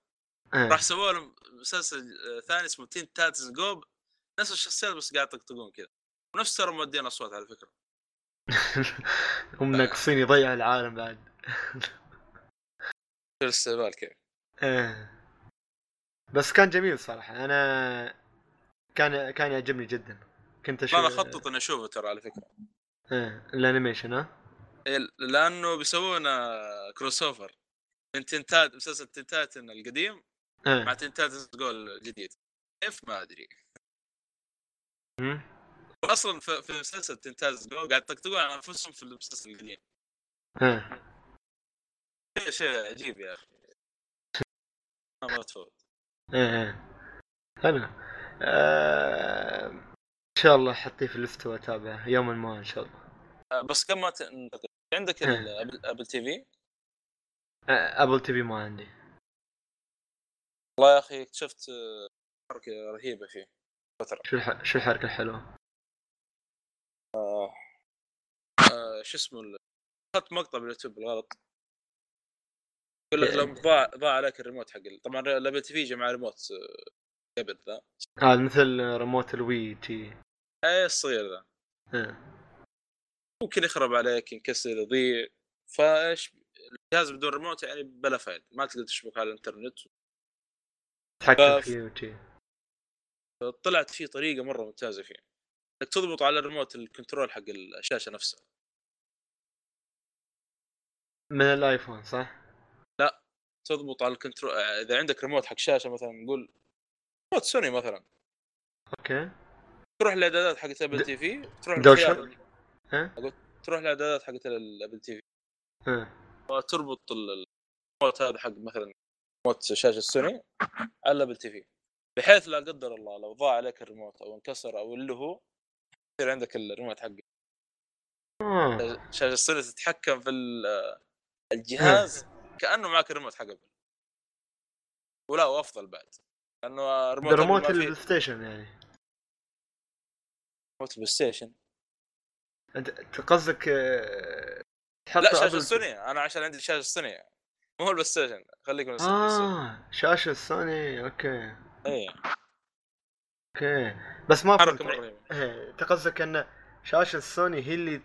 إيه. راح سووا لهم مسلسل آه، ثاني اسمه تين تاتنز جو نفس الشخصيات بس قاعد يطقطقون كذا. ونفس ترى مودين أصوات على فكرة. هم ناقصين يضيع العالم بعد. في الاستهبال إيه. بس كان جميل صراحة. أنا كان كان يعجبني جدا. كنت أشوف أنا اخطط إني أشوفه ترى على فكرة. إيه ال animation ها؟ إيه، لأنه بيسوون آه، crossover من Teen Titans مسلسل Teen Titans القديم مع إيه Teen Titans Go الجديد كيف؟ ما أدري. أصلا في مسلسل Teen Titans Go قاعد يطقطقون على أنفسهم في المسلسل القديم. إيه. شيء شيء عجيب يا أخي. ما تفوت إيه إيه. حلو آه... إن شاء الله حطيه في ال list وأتابعه. يوما ما إن شاء الله. آه، بس قبل ما تنتقل عندك إيه. ال Apple Apple TV؟ آه... Apple TV ما عندي. والله يا أخي اكتشفت آه، حركة رهيبة فيه. فترة. شو الح... شو الحركة الحلوة؟ آه، شو اسمه اخذت مقطع باليوتيوب بالغلط. يقول لك لو ضاع ضاع عليك الريموت حق طبعا ال Apple TV جاء مع ريموت آه، قبل ذا. هذا مثل remote ال Wii تي اي الصغير ذا. إيه. ممكن يخرب عليك ينكسر يضيع. فايش الجهاز بدون ريموت يعني بلا فائده ما تقدر تشبك على الإنترنت. تحكم فيه وتي طلعت فيه طريقة مرة ممتازة فيه. إنك تضبط على ال remote ال control حق الشاشة نفسها. من ال iPhone صح؟ تضبط على ال control إذا عندك ريموت حق شاشة مثلا نقول remote Sony مثلا. okay. تروح الاعدادات حقت ال Apple د- TV تروح شوك؟ ها؟ تروح الاعدادات حقت ال Apple TV. إيه وتربط ال- الريموت هذا حق مثلا ريموت شاشة سوني على ال Apple TV. بحيث لا قدر الله لو ضاع عليك الريموت أو انكسر أو اللي هو يصير عندك الريموت حق آه. شاشة السوني تتحكم في ال- الجهاز كأنه معك الريموت حق Apple ولا وافضل بعد لأنه ريموت ريموت البلاي ستيشن يعني. remote ال PlayStation أنت قصدك آه، تحط لا شاشة سوني أنا عشان عندي شاشة سوني مو هو ال PlayStation خليك من آه شاشة Sony okay. اي okay. بس ما حركه فهمت إيه أنت قصدك إن شاشة سوني هي اللي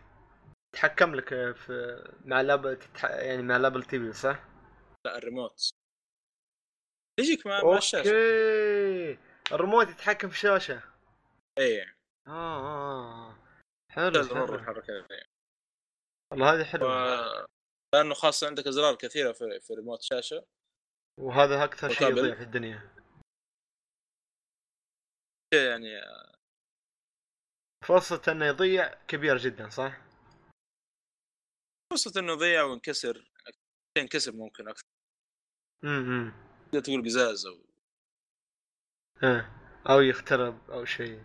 تتحكم لك في مع ال Apple تتح... يعني مع ال Apple TV صح؟ لا الريموت يجيك مع, مع الشاشة okay ال remote يتحكم في الشاشة اي آه آه آه. حلو حلو. والله هذه حلوة و- لأنه خاصة عندك أزرار كثيرة في, في ريموت شاشة وهذا أكثر شيء. يضيع في الدنيا يعني فرصة إنه يضيع كبيرة جدا صح؟ فرصة إنه يضيع وينكسر ينكسر ممكن أكثر. إمم تقدر تقول قزاز أو إيه أو يخترب أو شيء.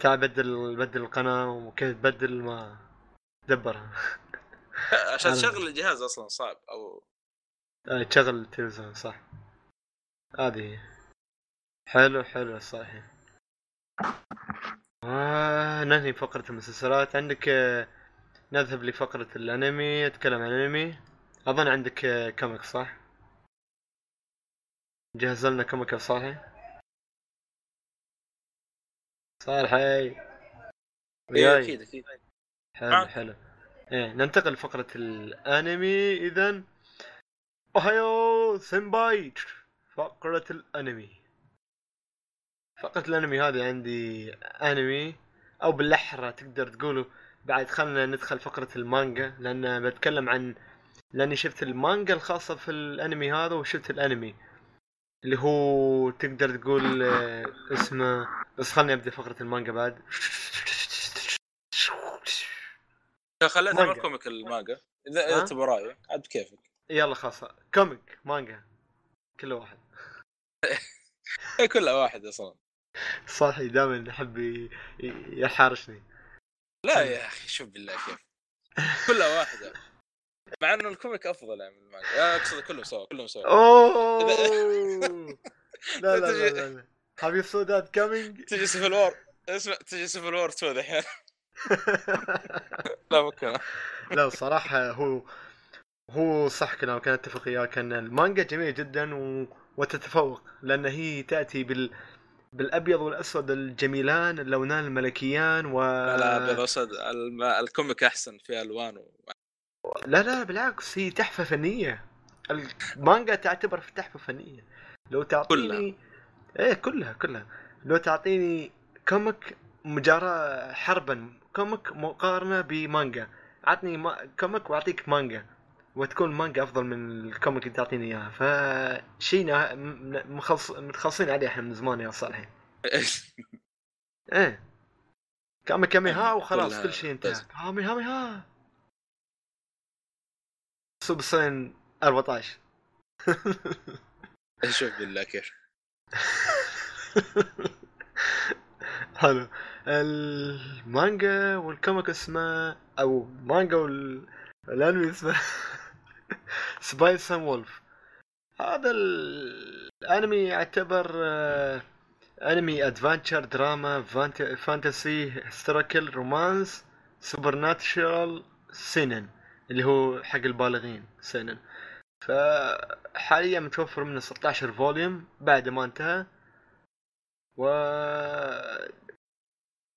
تعال بدل بدل القناة وكيف تبدل ما دبرها. عشان تشغل الجهاز أصلا صعب أو آه، تشغل التلفزيون صح. هذه. حلو حلو صحيح. آه ننهي فقرة المسلسلات. عندك آه، نذهب لفقرة الأنمي أتكلم عن الأنمي. أظن عندك آه، comic صح؟ جهز لنا comic يا صالح صالح هاي إيه، وياي. أكيد أكيد. حلو معك. حلو. إيه ننتقل لفقرة الأنمي. اذا おはよう 先輩 فقرة الأنمي. فقرة الأنمي هذه عندي أنمي أو بالاحرى تقدر تقولوا بعد خلنا ندخل فقرة المانجا لأن بتكلم عن لأني شفت المانجا الخاصة في الأنمي هذا وشفت الأنمي. اللي هو تقدر تقول آه، اسمه بس خلني أبدأ فقرة المانجا بعد. خليتها. من كوميك المانجا. إذا ها؟ تبغى رايي عاد بكيفك يلا خلاص. كوميك مانجا. كل واحد. كلها واحد أصلا. صاحي دائما يحب يحارشني. لا يا أخي شوف بالله كيف. كلها واحدة. مع إنه الكوميك أفضل يعني من المانجا. لا أقصد كلهم سوا كلهم سوا. أوه! لا لا لا لا, لا. حبيب سوداد كامينج تجي Civil War اسمع تجي Civil War 2 دحين. لا ممكن لا الصراحة هو هو صح كلامك أنا اتفق وياك إن المانجا جميلة جدا و... وتتفوق لأن هي تأتي بال بالأبيض والأسود الجميلان اللونان الملكيان و لا أبيض اسود الم- ال comic أحسن فيه الوان و... لا لا بالعكس هي تحفة فنية. المانجا تعتبر في تحفة فنية. لو تعطيني إيه كلها كلها. لو تعطيني comic مجاراة حربا comic مقارنة بمانجا. عطني ما... comic وأعطيك مانجا. وتكون مانجا أفضل من ال comic اللي تعطيني إياها. فشيء مخلص... متخلصين عليه إحنا من زمان يا صالحي إيه. كامي كامي ها وخلاص كل شيء انتهى. كامي هامي ها. Super Saiyan 14 شوف بالله كيف. حلو. المانجا وال comic اسمه أو مانجا والأنمي اسمه Spice Wolf. هذا ال- الأنمي يعتبر آه، أنمي adventure drama fant- fantasy historical romance supernatural seinen اللي هو حق البالغين seinen فحاليا متوفر منه 16 volume بعد ما انتهى. و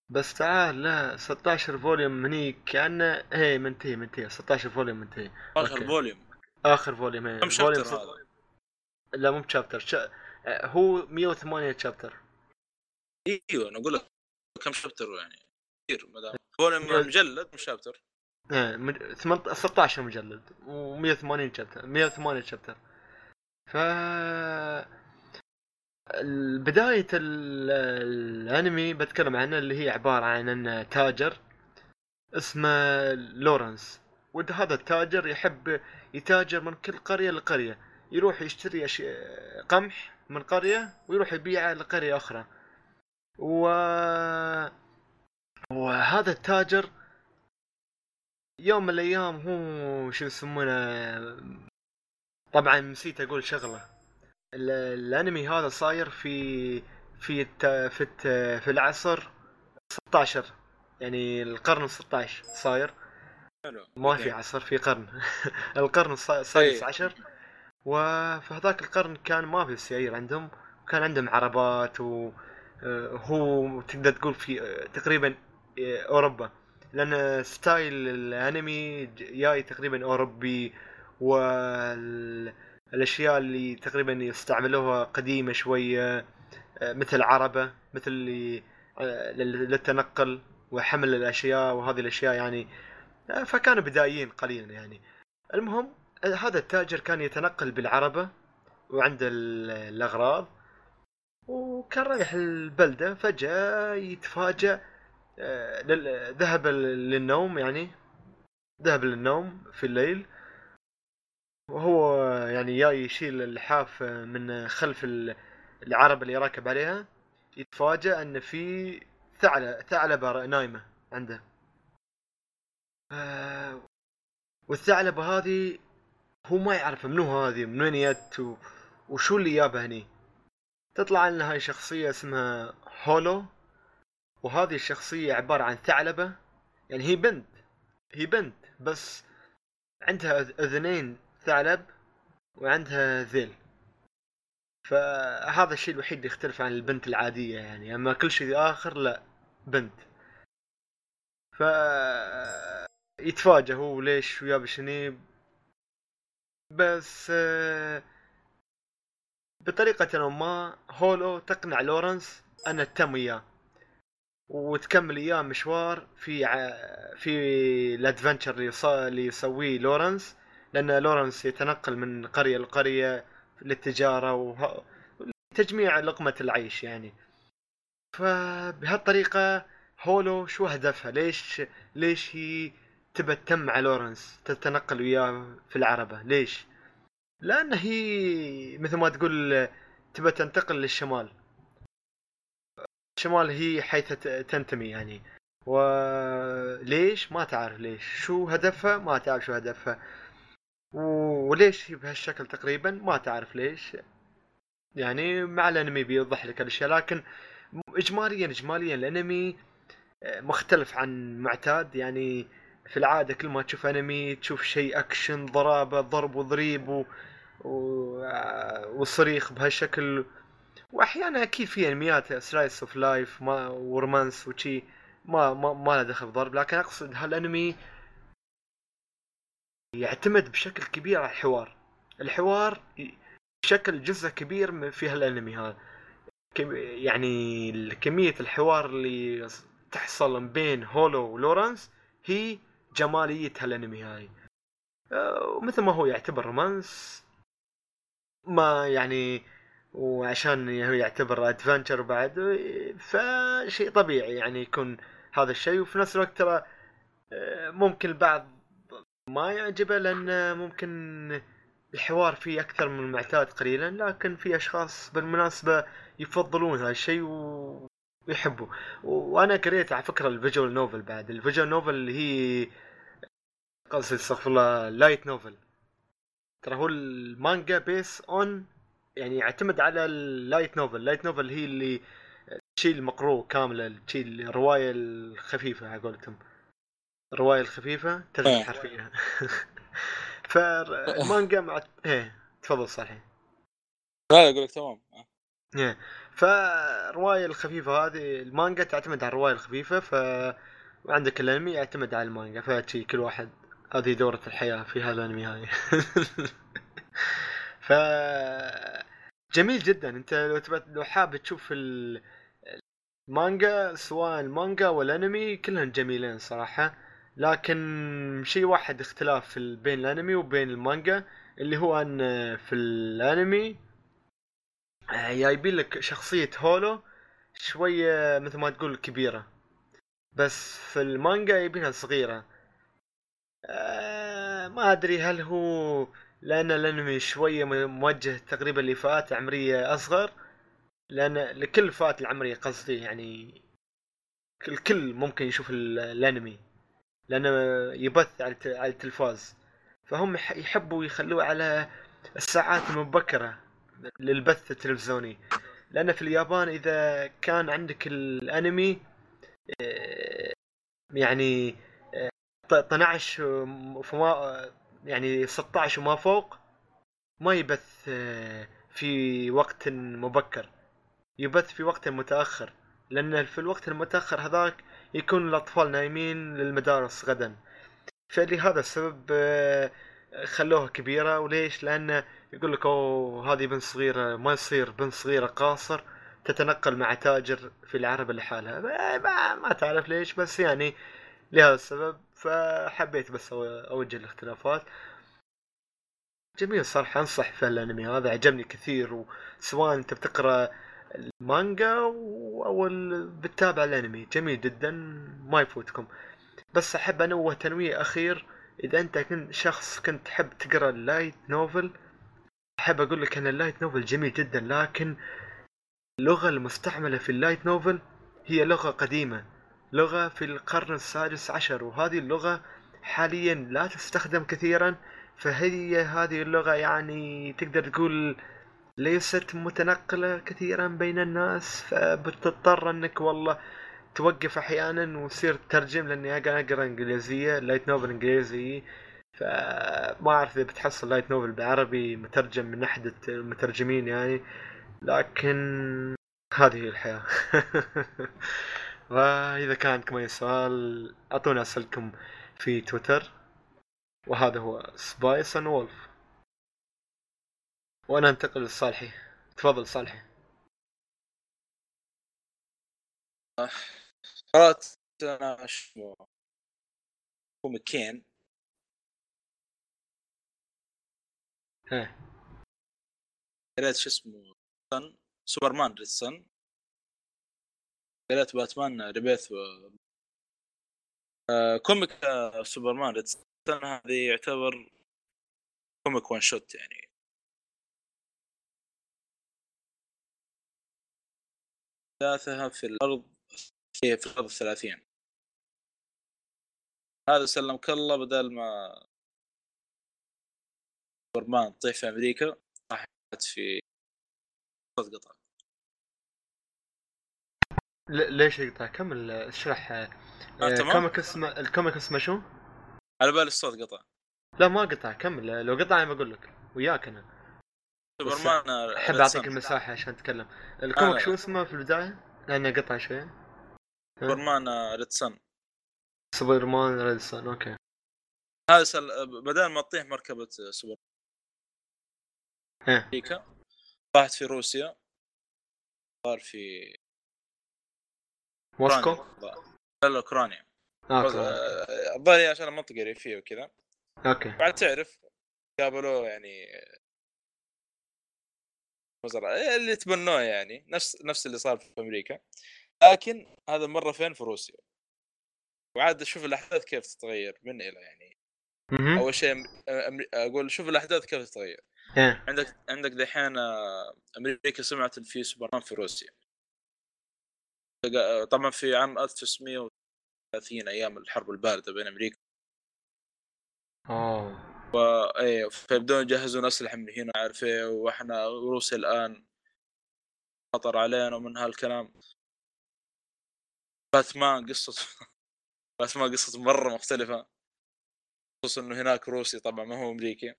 بس تعال لا 16 volume هني كأنه هي منتهي منتهي 16 volume منتهي. 12 okay. volume. آخر volume كم chapter هذا؟ لا مو ب chapter cha... هو 108 chapter إيوه أنا أقول لك كم chapter يعني. كثير ما دام. volume. مجلد مش chapter إيه مج... 18 16 مجلد و180 chapter 108 chapter ف بداية ال- الأنمي بتكلم عنه اللي هي عبارة عن إن تاجر اسمه لورنس. وهذا التاجر يحب يتاجر من كل قرية لقرية. يروح يشتري. قمح من قرية ويروح يبيعه لقرية أخرى. و... وهذا التاجر يوم من الأيام هو شو يسمونه طبعا نسيت أقول شغلة. ال- الأنمي هذا صاير في في الت... في الت... في العصر 16 يعني القرن 16 صاير. حلو. ما في okay. عصر في قرن. القرن السادس إيه. عشر. وفي هذاك القرن كان ما في سيايير عندهم. وكان عندهم عربات وهو تقدر تقول في آه، تقريبا آه، أوروبا. لأن ستايل الأنمي جاي تقريبا أوروبي. وال الاشياء اللي تقريبا يستعملوها قديمة شوية آه، مثل عربة مثل اللي آه، لل- للتنقل وحمل الأشياء. وهذه الأشياء يعني آه، فكانوا بدائيين قليلا يعني. المهم هذا التاجر كان يتنقل بالعربة وعنده ال- الأغراض وكان رايح البلدة فجأة يتفاجأ آه، ذهب للنوم يعني ذهب للنوم في الليل وهو يعني جاي يشيل اللحاف من خلف ال- العربة اللي راكب عليها. يتفاجأ أن في ثعلب ثعلبة نايمة عنده. آه، والثعلبة هذه هو ما يعرف منو هذه من وين جت وشو اللي جابها هني. تطلع ان هاي شخصية اسمها هولو وهذه الشخصية عبارة عن ثعلبة يعني هي بنت هي بنت بس عندها أذنين ثعلب وعندها ذيل. فهذا الشيء الوحيد اللي يختلف عن البنت العادية يعني أما كل شيء آخر لا بنت. ف يتفاجئ هو ليش ويا بشني بس آه، بطريقة ما هولو تقنع لورنس أن تتم إياه. وتكمل إياه مشوار في ع... في ال adventure اللي يص... اللي يسويه لورنس. لأن لورنس يتنقل من قرية لقرية للتجارة وه... تجميع لقمة العيش يعني. فبهالطريقة هولو شو هدفها ليش ليش هي تبى تتم مع لورنس تتنقل وياه في العربة. ليش؟ لأن هي مثل ما تقول تبى تنتقل للشمال. الشمال هي حيث تنتمي يعني. وليش ما تعرف ليش. شو هدفها؟ ما تعرف شو هدفها. وليش هي بهالشكل تقريبا؟ ما تعرف ليش. يعني مع الأنمي بيوضح لك الاشياء لكن اجماليا اجماليا الأنمي مختلف عن معتاد. يعني في العادة كل ما تشوف أنمي تشوف شيء أكشن ضرابة ضرب وضريب و... و... وصريخ بهالشكل. وأحيانا أكيد في أنميات slice of life ما و romance وشي ما ما ما له دخل ضرب. لكن أقصد هالأنمي يعتمد بشكل كبير على الحوار. الحوار بشكل جزء كبير في هالأنمي هذا. يعني كمية الحوار اللي تحصل بين هولو ولورنس هي جمالية هالانمي هاي ومثل ما هو يعتبر romance ما يعني وعشان هو يعتبر adventure بعد فشيء طبيعي يعني يكون هذا الشيء. وفي نفس الوقت ترى أه، ممكن البعض ما يعجبه لأن ممكن الحوار فيه أكثر من المعتاد قليلا لكن في أشخاص بالمناسبة يفضلون هذا الشيء و... ويحبوا وأنا قريت على فكرة ال visual novel بعد. ال visual novel اللي هي قصدي استغفر الله light novel ترى هو المانجا based on يعني يعتمد على ال light novel ال light novel هي اللي الشيء المقروء كاملة الشيء الرواية الخفيفة على قولتهم. الرواية الخفيفة ترجمه إيه. حرفيه فالمانجا مع إيه تفضل صحيح. لا أقول لك تمام. إيه. فالرواية الخفيفة هذه المانجا تعتمد على الرواية الخفيفة ف وعندك الأنمي يعتمد على المانجا فشي كل واحد هذه دورة الحياة في هذا الأنمي هاي ف جميل جدا. أنت لو تبى لو حاب تشوف ال- المانجا سواء المانجا والأنمي كلهم جميلين صراحة. لكن شيء واحد اختلاف بين الأنمي وبين المانجا اللي هو أن في الأنمي جايبين لك شخصية هولو شوية مثل ما تقول كبيرة. بس في المانجا جايبينها صغيرة. آه، ما أدري هل هو لأن الأنمي شوية موجه تقريبا لفئات عمرية أصغر. لأن لكل الفئات العمرية قصدي يعني الكل ممكن يشوف ال- الأنمي. لأنه يبث على الت- على التلفاز. فهم يح- يحبوا يخلوه على الساعات المبكرة. للبث التلفزيوني. لأن في اليابان إذا كان عندك الأنمي آه، يعني آه، ط- 12 فما يعني 16 وما فوق ما يبث آه، في وقت مبكر. يبث في وقت متأخر. لأن في الوقت المتأخر هذاك يكون الأطفال نايمين للمدارس غدا. فلهذا السبب آه، خلوها كبيرة. وليش؟ لأن يقول لك أوه هذه بنت صغيرة ما يصير بنت صغيرة قاصر تتنقل مع تاجر في العربة لحالها ما, ما, تعرف ليش بس يعني لهذا السبب فحبيت بس أوجه الاختلافات. جميل صراحة أنصح في الأنمي هذا عجبني كثير. وسواء أنت بتقرأ المانجا أو بتتابع الانمي جميل جدا ما يفوتكم. بس أحب أنوه تنويه أخير إذا أنت كنت شخص كنت تحب تقرأ ال light novel أحب أقول لك أن ال light novel جميل جدا لكن اللغة المستعملة في ال light novel هي لغة قديمة لغة في القرن السادس عشر وهذه اللغة حاليا لا تستخدم كثيرا فهي هذه اللغة يعني تقدر تقول ليست متنقلة كثيرا بين الناس فبتضطر أنك والله توقف أحيانا وتصير تترجم لأني أقرأ إنجليزية light novel إنجليزي. فما أعرف إذا بتحصل light novel بعربي مترجم من أحد المترجمين يعني لكن هذه هي الحياة. وإذا كان عندكم أي سؤال أعطونا أسئلتكم في تويتر. وهذا هو Spice and Wolf وأنا أنتقل لصالحي. تفضل صالحي. قرأت أنا شو؟ comic ها. قريت شو اسمه سوبرمان Red Son. قريت باتمان Rebirth و... آه comic آه سوبرمان Red Son. هذه يعتبر comic one shot يعني. أحداثها في الأرض في الأرض الثلاثين. هذا سلمك الله بدل ما سوبرمان تطيح في أمريكا راحت في صوت قطع ليش يقطع كمل اشرح آه، آه،. ال comic اسمه ال comic اسمه شو؟ على بالي الصوت قطع لا ما قطع كمل لو قطع أنا بقول لك وياك أنا سوبرمان آه، أحب Red أعطيك Son. المساحة عشان أتكلم ال comic. شو اسمه في البداية؟ لأنه قطع شوي سوبرمان Red Son سوبرمان Red Son okay هذا سل... بدل ما تطيح مركبة سوبر أمريكا. طاحت في روسيا. صار في موسكو. لا لا أوكرانيا. okay آه، الظاهر عشان المنطقة ريفية وكذا. okay. بعد تعرف قابلوه يعني وزراء اللي تبنوه يعني نفس نفس اللي صار في أمريكا. لكن هذا مرة فين؟ في روسيا. وعاد شوف الأحداث كيف تتغير من إلى يعني. أول شيء أم- أمري- أقول شوف الأحداث كيف تتغير. عندك عندك دحين آه، أمريكا سمعت إن في سوبرمان في روسيا. تلقى- طبعا في عام 1930 أيام الحرب الباردة بين أمريكا أوه. إيه فيبدون يجهزون أسلحة من هنا عارف إيه وإحنا روسيا الآن خطر علينا من هالكلام. باتمان قصة باتمان قصة مرة مختلفة خصوصا إنه هناك روسي طبعا ما هو أمريكي.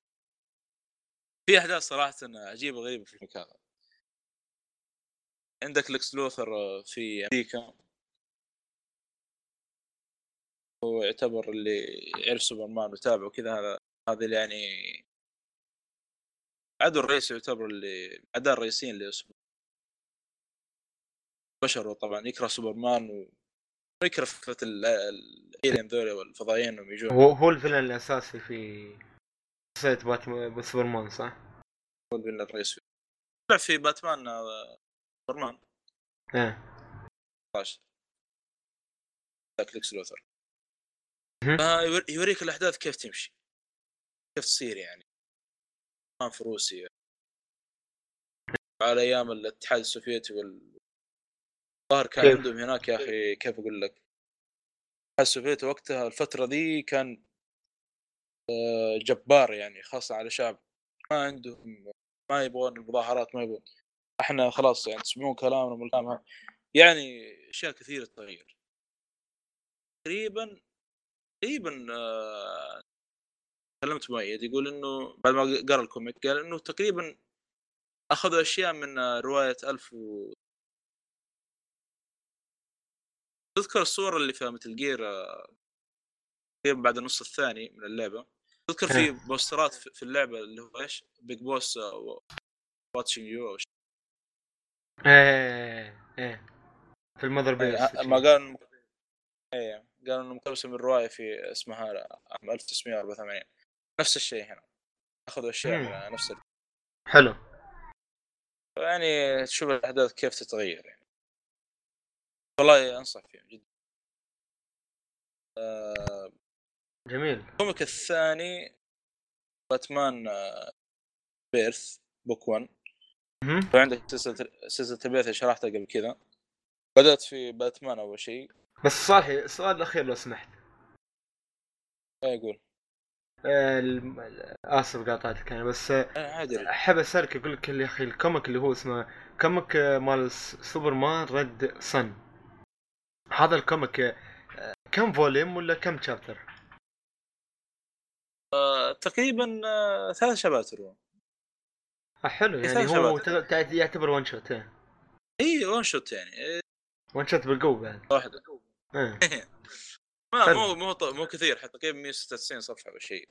في أحداث صراحة عجيبة غريبة في المكان. عندك لكس لوثر في أمريكا. هو يعتبر اللي يعرف سوبرمان وتابعه وكذا هذا هذا اللي يعني عدو الرئيسي يعتبر اللي اعداء الرئيسيين لسوبرمان بشر طبعا يكره سوبرمان و ويكره فكرة ال- ال alien ذولي والفضائيين انهم يجون. هو هو ال villain الأساسي في شخصية باتمان سوبرمان صح؟ ال villain الرئيسي طلع في باتمان آه، سوبرمان. ها 16 ذاك ليكس لوثر. آه، يور- يوريك الأحداث كيف تمشي. كيف تصير يعني. كان في روسيا على أيام الاتحاد السوفيتي وال الظاهر كان؟ عندهم هناك يا أخي كيف أقول لك؟ الاتحاد السوفيتي وقتها الفترة ذي كان جبار يعني خاصة على شعب ما عندهم ما يبغون المظاهرات ما يبغون. إحنا خلاص يعني تسمعون كلامنا من. يعني أشياء كثيرة تغير تقريبا تقريبا آه، كلمت مؤيد يقول إنه بعد ما قرأ الكوميك قال إنه تقريبا أخذوا أشياء من آه، رواية ألف و تذكر الصورة اللي في مثل جير تقريبا بعد النص الثاني من اللعبة. تذكر في بوسترات في اللعبة اللي هو إيش؟ Big Boss watching you أو شيء إيه إيه في ال Mother Base إيه، ما قال إيه قالوا إنه مقتبسه من رواية في اسمها عام 1984 نفس الشيء هنا. أخذوا أشياء. من نفس ال- حلو. يعني تشوف الأحداث كيف تتغير يعني. والله أنصح فيهم جدا. آه، جميل. ال comic الثاني باتمان آه، Rebirth book 1 مهم. وعندك سلسلة سلسلة ال Rebirth اللي شرحتها قبل كذا. بدأت في باتمان أول شيء. بس صالحي السؤال الأخير لو سمحت. إيه يقول آه، آسف قاطعتك أنا بس آه، رجل. أحب أسألك أقول لك يا أخي ال comic اللي هو اسمه comic مال سوبرمان Red Son هذا ال comic كم volume ولا كم chapter؟ آه، تقريبا آه، ثلاث شباتر آه، حلو إيه، يعني هو شباتر. ت- ت- يعتبر one shot إيه. اي one shot يعني. إيه، one shot بالقوة بعد. واحدة. إيه. ما. مو مو مو كثير حتى تقريبا 196 صفحة أو شيء.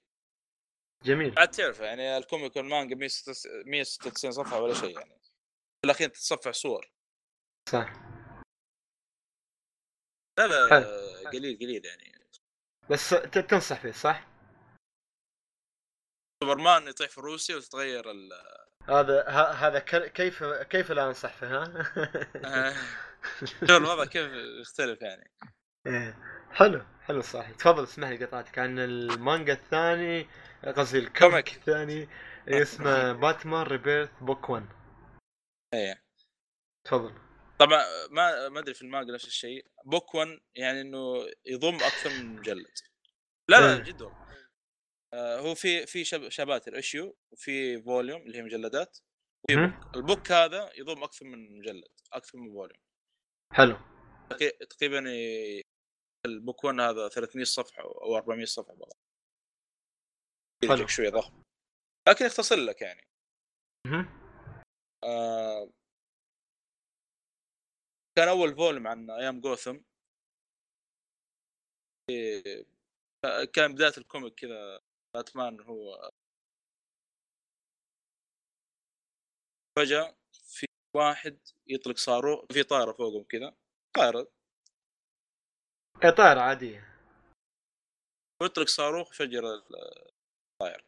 جميل. عاد تعرف يعني ال comic والمانجا 196 صفحة ولا شيء يعني. في الأخير تتصفح صور. صح. لا لا قليل قليل يعني. بس تنصح فيه صح؟ سوبرمان يطيح في روسيا وتتغير ال هذا ه- هذا ك- كيف كيف لا انصح فيه ها؟ شوف الوضع كيف يختلف يعني إيه. حلو حلو صح تفضل اسمح لي قطعتك عن المانجا الثاني قصدي ال comic comic. الثاني اسمه باتمان Rebirth book 1 إيه تفضل طبعا ما ما أدري في المانجا نفس الشيء book 1 يعني إنه يضم أكثر من مجلد لا لا إيه. جد والله. آه هو في في شب شباتر issue وفي volume اللي هي مجلدات وفي مهم. book ال book هذا يضم أكثر من مجلد أكثر من volume حلو. تقريبا ال book 1 هذا 300 صفحة أو 400 صفحة والله حلو. شوية ضخم. لكن يختصر لك يعني. آه. كان أول volume عن أيام جوثم. إيه، كان بداية ال comic كذا. باتمان هو فجأة في واحد يطلق صاروخ في طائرة فوقهم كذا طائرة. إيه، طائرة عادية. ويطلق صاروخ يفجر الطائره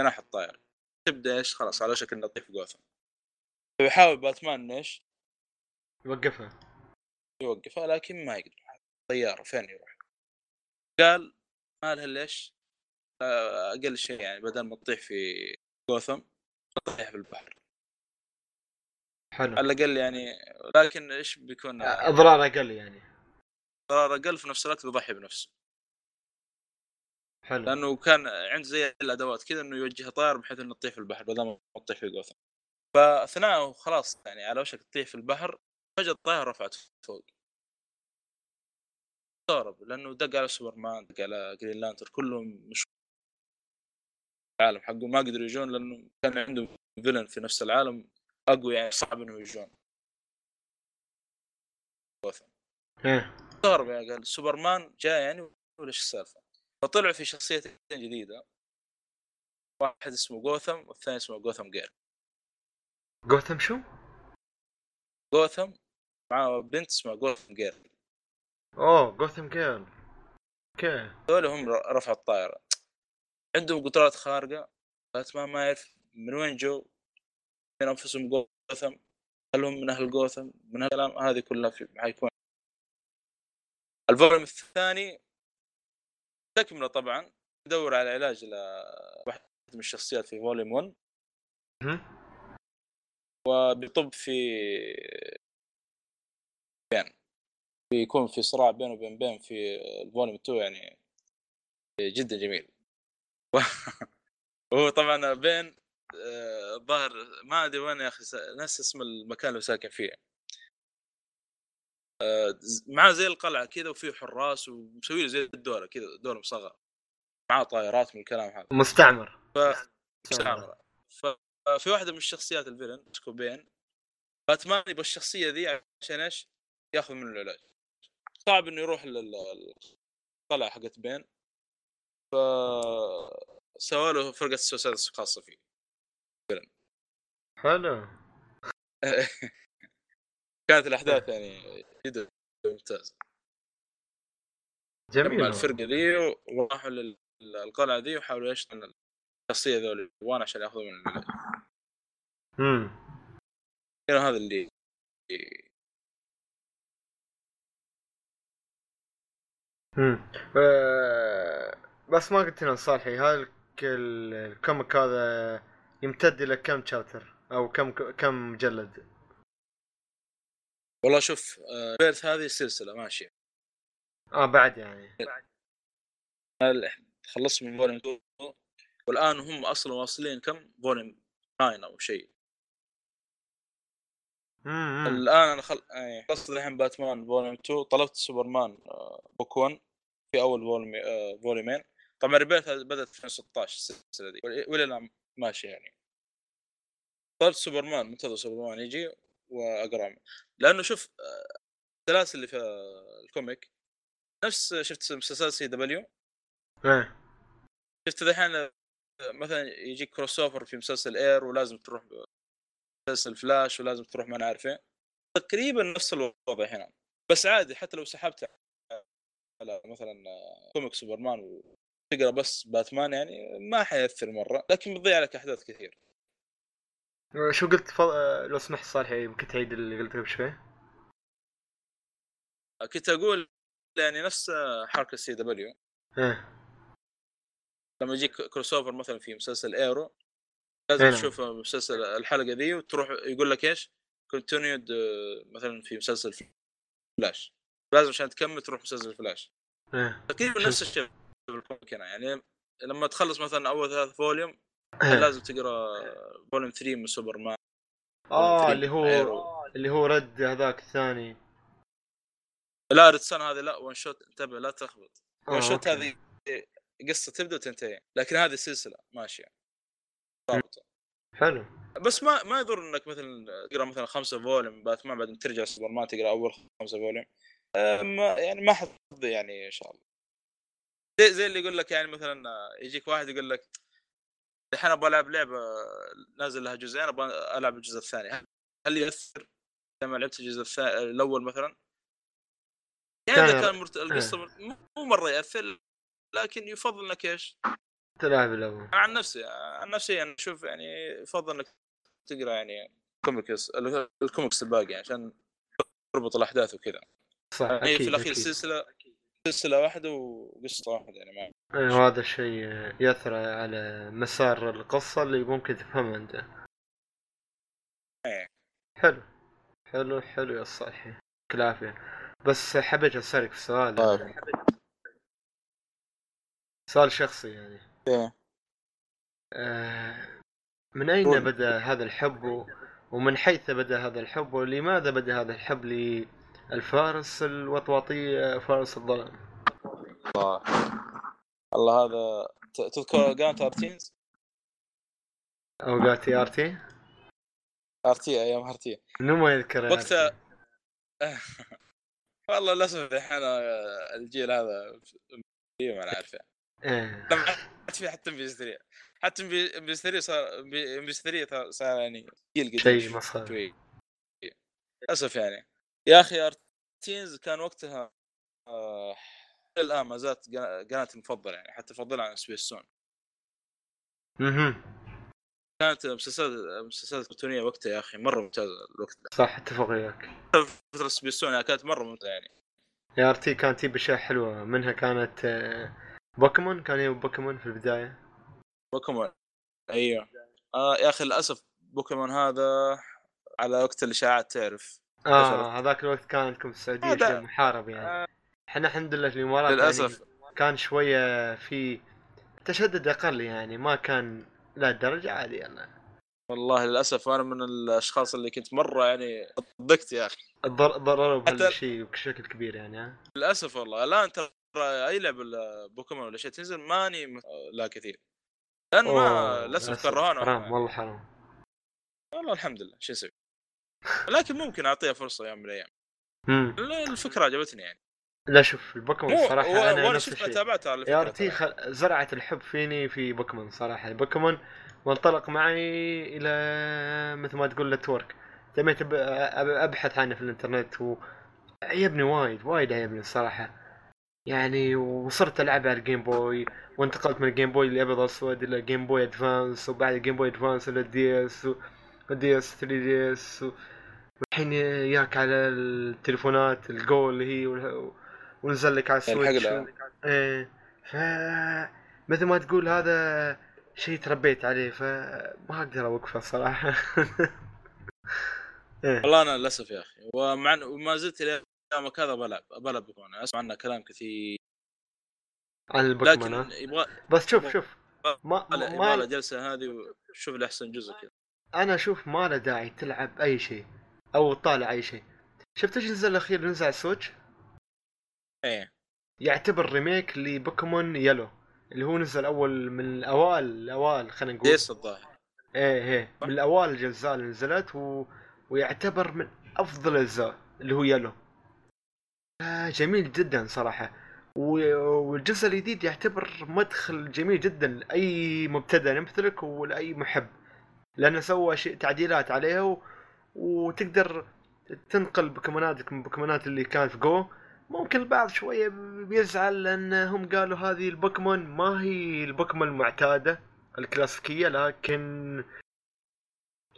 جناح الطائره تبدأ إيش؟ خلاص على شكل لطيف جوثم. فيحاول باتمان إيش؟ وقفها يوقفها لكن ما يقدر. طيارة فين يروح؟ قال ما لها ليش آه، أقل شيء يعني بدل ما تطيح في جوثم تطيح في البحر. حلو. على الأقل يعني لكن إيش بيكون؟ أضرار أقل يعني. قرار أقل في نفس الوقت بيضحي بنفسه. حلو. لأنه كان عنده زي الأدوات كذا إنه يوجه طائر بحيث إنه تطيح في البحر بدل ما تطيح في جوثم. فأثناء خلاص يعني على وشك تطيح في البحر فجأة الطائره رفعت فوق. استغرب لأنه دق على سوبرمان دق على Green Lantern كلهم مش العالم حقه ما قدروا يجون لأنه كان عندهم villain في نفس العالم أقوى يعني صعب انه يجون إيه استغرب يعني قال سوبرمان جاء يعني ولا إيش السالفة؟ فطلعوا في شخصيتين جديدة واحد اسمه جوثم والثاني اسمه جوثم جير جوثم شو؟ جوثم معاه بنت اسمها Gotham Girl أوه Gotham Girl okay هذول هم ر- رفعوا الطائرة. عندهم قدرات خارقة. باتمان ما يعرف من وين جو. من أنفسهم جوثم. هل هم من أهل جوثم. من هالكلام هذه كلها في حيكون. ال volume الثاني تكملة طبعا. يدور على علاج لواحد من الشخصيات في volume 1 مهم. وبيطب في بين بيكون في صراع بينه وبين بين في الفوليوم 2 يعني جدا جميل. وهو طبعا بين آه، الظاهر ما أدري وين يا أخي ناس اسم المكان اللي ساكن فيه. آه، معاه زي القلعة كذا وفيه حراس ومسوي له زي الدولة كذا دوله مصغرة. معاه طائرات من الكلام هذا. مستعمر ف... مستعمرة. ففي واحدة من الشخصيات الفيلن اسمه بين باتمان يبغى الشخصية ذي عشان إيش؟ يأخذ منه العلاج. صعب إنه يروح لل- القلعة حقت بين ف سووا له فرقة سوسايد خاصه فيه. حلو. كانت الأحداث يعني جدا ممتازة. جميل الفرقة ذي وراحوا للقلعة ذي وحاولوا يشتغلوا الشخصية ذول الوان عشان يأخذوا من امم هذا اللي امم بس ما قلت لنا صالحي ال- الكوميك هذا يمتد إلى كم شابتر أو كم كم مجلد؟ والله شوف آه، بيرث هذه سلسله ماشيه آه بعد يعني. خلصت من volume 2 والآن هم أصلا واصلين كم؟ volume 9 أو شيء. الآن أنا خل... آه، خلصت الحين باتمان volume 2 طلبت سوبرمان آه، book 1 في أول volume آه، فوليومين. طبعا Rebirth بدأت في 2016 السلسلة دي. وال- وإلى الآن ماشي يعني. طلبت سوبرمان منتظر سوبرمان يجي وأقرأ لأنه شوف آه، السلاسل اللي في ال comic نفس شفت مسلسل CW؟ إيه. شفت الحين مثلا يجيك crossover في مسلسل Arrow ولازم تروح مسلسل فلاش ولازم تروح ما نعرف إيه. تقريبا نفس الوضع هنا. بس عادي حتى لو سحبت على مثلا comic سوبرمان وتقرأ بس باتمان يعني ما حيأثر مرة لكن بتضيع لك أحداث كثير. شو قلت ف... آه، لو سمحت صالحي يمكن تعيد اللي قلته قبل شوي؟ كنت أقول يعني نفس حركة CW إيه. لما يجيك crossover مثلا في مسلسل Arrow لازم إيه نعم. تشوف مسلسل الحلقة ذي وتروح يقول لك إيش؟ continued مثلا في مسلسل فلاش لازم عشان تكمل تروح مسلسل فلاش إيه تقريبا نفس الشيء في ال comic هنا يعني لما تخلص مثلا أول ثلاث volume إيه. لازم تقرأ volume 3 من سوبرمان آه Three اللي هو إيرو. اللي هو Red هذاك الثاني لا Red Son هذه لا one shot انتبه لا تلخبط آه، one shot. هذه قصة تبدأ وتنتهي لكن هذه سلسلة ماشية رابطه حلو. بس ما ما يضر إنك مثلا تقرأ مثلا خمسة volume باتمان بعدين ترجع سوبرمان تقرأ أول خمسة volume ما يعني ما حتض يعني إن شاء الله. زي زي اللي يقول لك يعني مثلا يجيك واحد يقول لك الحين أبغى ألعب لعبة نازل لها جزئين أبغى ألعب الجزء الثاني. هل- يأثر لما لعبت الجزء الثاني الأول مثلا؟ يعني إذا كان- مرت... القصة مو- مو مرة يأثر لكن يفضل إنك إيش؟ تلعب الأول. عن نفسي عن نفسي أنا أشوف يعني يفضل إنك تقرأ يعني comics ال comics الباقي عشان تربط الأحداث وكذا. صح يعني أكيد في الأخير أكيد. سلسلة سلسلة واحدة وقصة واحدة يعني ما إيه، وهذا الشيء يأثر على مسار القصة اللي ممكن تفهمها أنت. إيه. حلو حلو حلو يا صالحي يعطيك العافية. بس حبيت أسألك سؤال. طيب. سؤال شخصي يعني. إيه. آه، من أين. بدأ هذا الحب؟ ومن حيث بدأ هذا الحب؟ ولماذا بدأ هذا الحب للفارس الوطواطية فارس الظلام؟ الله. الله هذا تذكر جانت أرتينز؟ اوقات ار تي آرتي أيام آرتي. منو ما يذكر وقتها والله للأسف الحين الجيل هذا ما أنا عارفه. لما عاد في حتى ام بي 3 حتى ام بي 3 صار ام بي 3 صار يعني جيل شيء مسخره شوي للأسف يعني. يا أخي ART Teenz كان وقتها آه الآن ما زالت قنا- قناتي المفضلة يعني حتى أفضلها عن سبيس سون. أها كانت مسلسلات مسلسلات كرتونية وقتها يا أخي مرة ممتازة الوقت ده. صح أتفق وياك فترة سبيس سون يعني كانت مرة ممتازة يعني. ART كانت تجيب أشياء حلوة. منها كانت آه، بوكيمون كان يجيب بوكيمون في البداية؟ بوكيمون. أيوه. آه يا أخي للأسف بوكيمون هذا على وقت الاشاعات تعرف. آه هذاك الوقت كان عندكم السعوديه شيء محارب يعني. آه. إحنا الحمد لله في الإمارات للأسف. يعني كان شوية في تشدد أقل يعني ما كان لا الدرجه عادي يعني. والله للأسف أنا من الأشخاص اللي كنت مرة يعني ضقت يا أخي. ضرروا بهالشيء بشكل كبير يعني ها؟ للأسف والله. الان ترى أي لعبه بوكيمون ولا شيء تنزل ماني م- لا كثير. لأن ما للأسف كرهونا حرام والله حرام. والله الحمد لله شو نسوي؟ لكن ممكن أعطيها فرصة يوم من الأيام. لا، الفكرة عجبتني يعني. لا شوف البوكيمون مو صراحة و- أنا وأنا شفت الشيء. تابعته على ART. خل... زرعت الحب فيني في بوكيمون صراحة. بوكيمون وانطلق معي إلى مثل ما تقول network تميت أبحث عنه في الإنترنت و عجبني وايد وايد عجبني الصراحة. يعني وصرت ألعب على ال Game Boy وانتقلت من ال Game Boy الابيض والاسود إلى Game Boy Advance وبعد ال Game Boy Advance إلى ال DS وال DS 3DS والحين ياك على التليفونات الجو اللي هي ونزل لك على ال Switch الحقلة. إيه. ف مثل ما تقول هذا شيء تربيت عليه فما أقدر أوقفه صراحة إيه. والله أنا للأسف يا أخي ومع وما زلت يومك هذا بلعب بلعب بوكيمون أسمع عنه كلام كثير. عن البوكيمون لكن ها؟ يبغى بس شوف شوف. ما يبغى له ما جلسة هذه وشوف لي احسن جزء كذا. أنا أشوف ما له داعي تلعب أي شيء أو تطالع أي شيء. شفت إيش الجزء الأخير نزل على ال Switch؟ إيه. يعتبر remake لبوكيمون Yellow اللي هو نزل أول من الأوائل الأوائل خلينا نقول. ديس الظاهر. إيه إيه. من الأوائل الاجزاء اللي نزلت و... ويعتبر من أفضل الأجزاء اللي هو Yellow جميل جدا صراحة. والجزء الجديد يعتبر مدخل جميل جدا لأي مبتدئ مثلك ولأي محب لأنه سوى شيء تعديلات عليها. وتقدر تنقل بوكيموناتك من بوكيمونات اللي كانت في جو ممكن البعض شوية بيزعل لأنهم قالوا هذه البوكيمون ما هي البوكيمون المعتادة الكلاسيكية لكن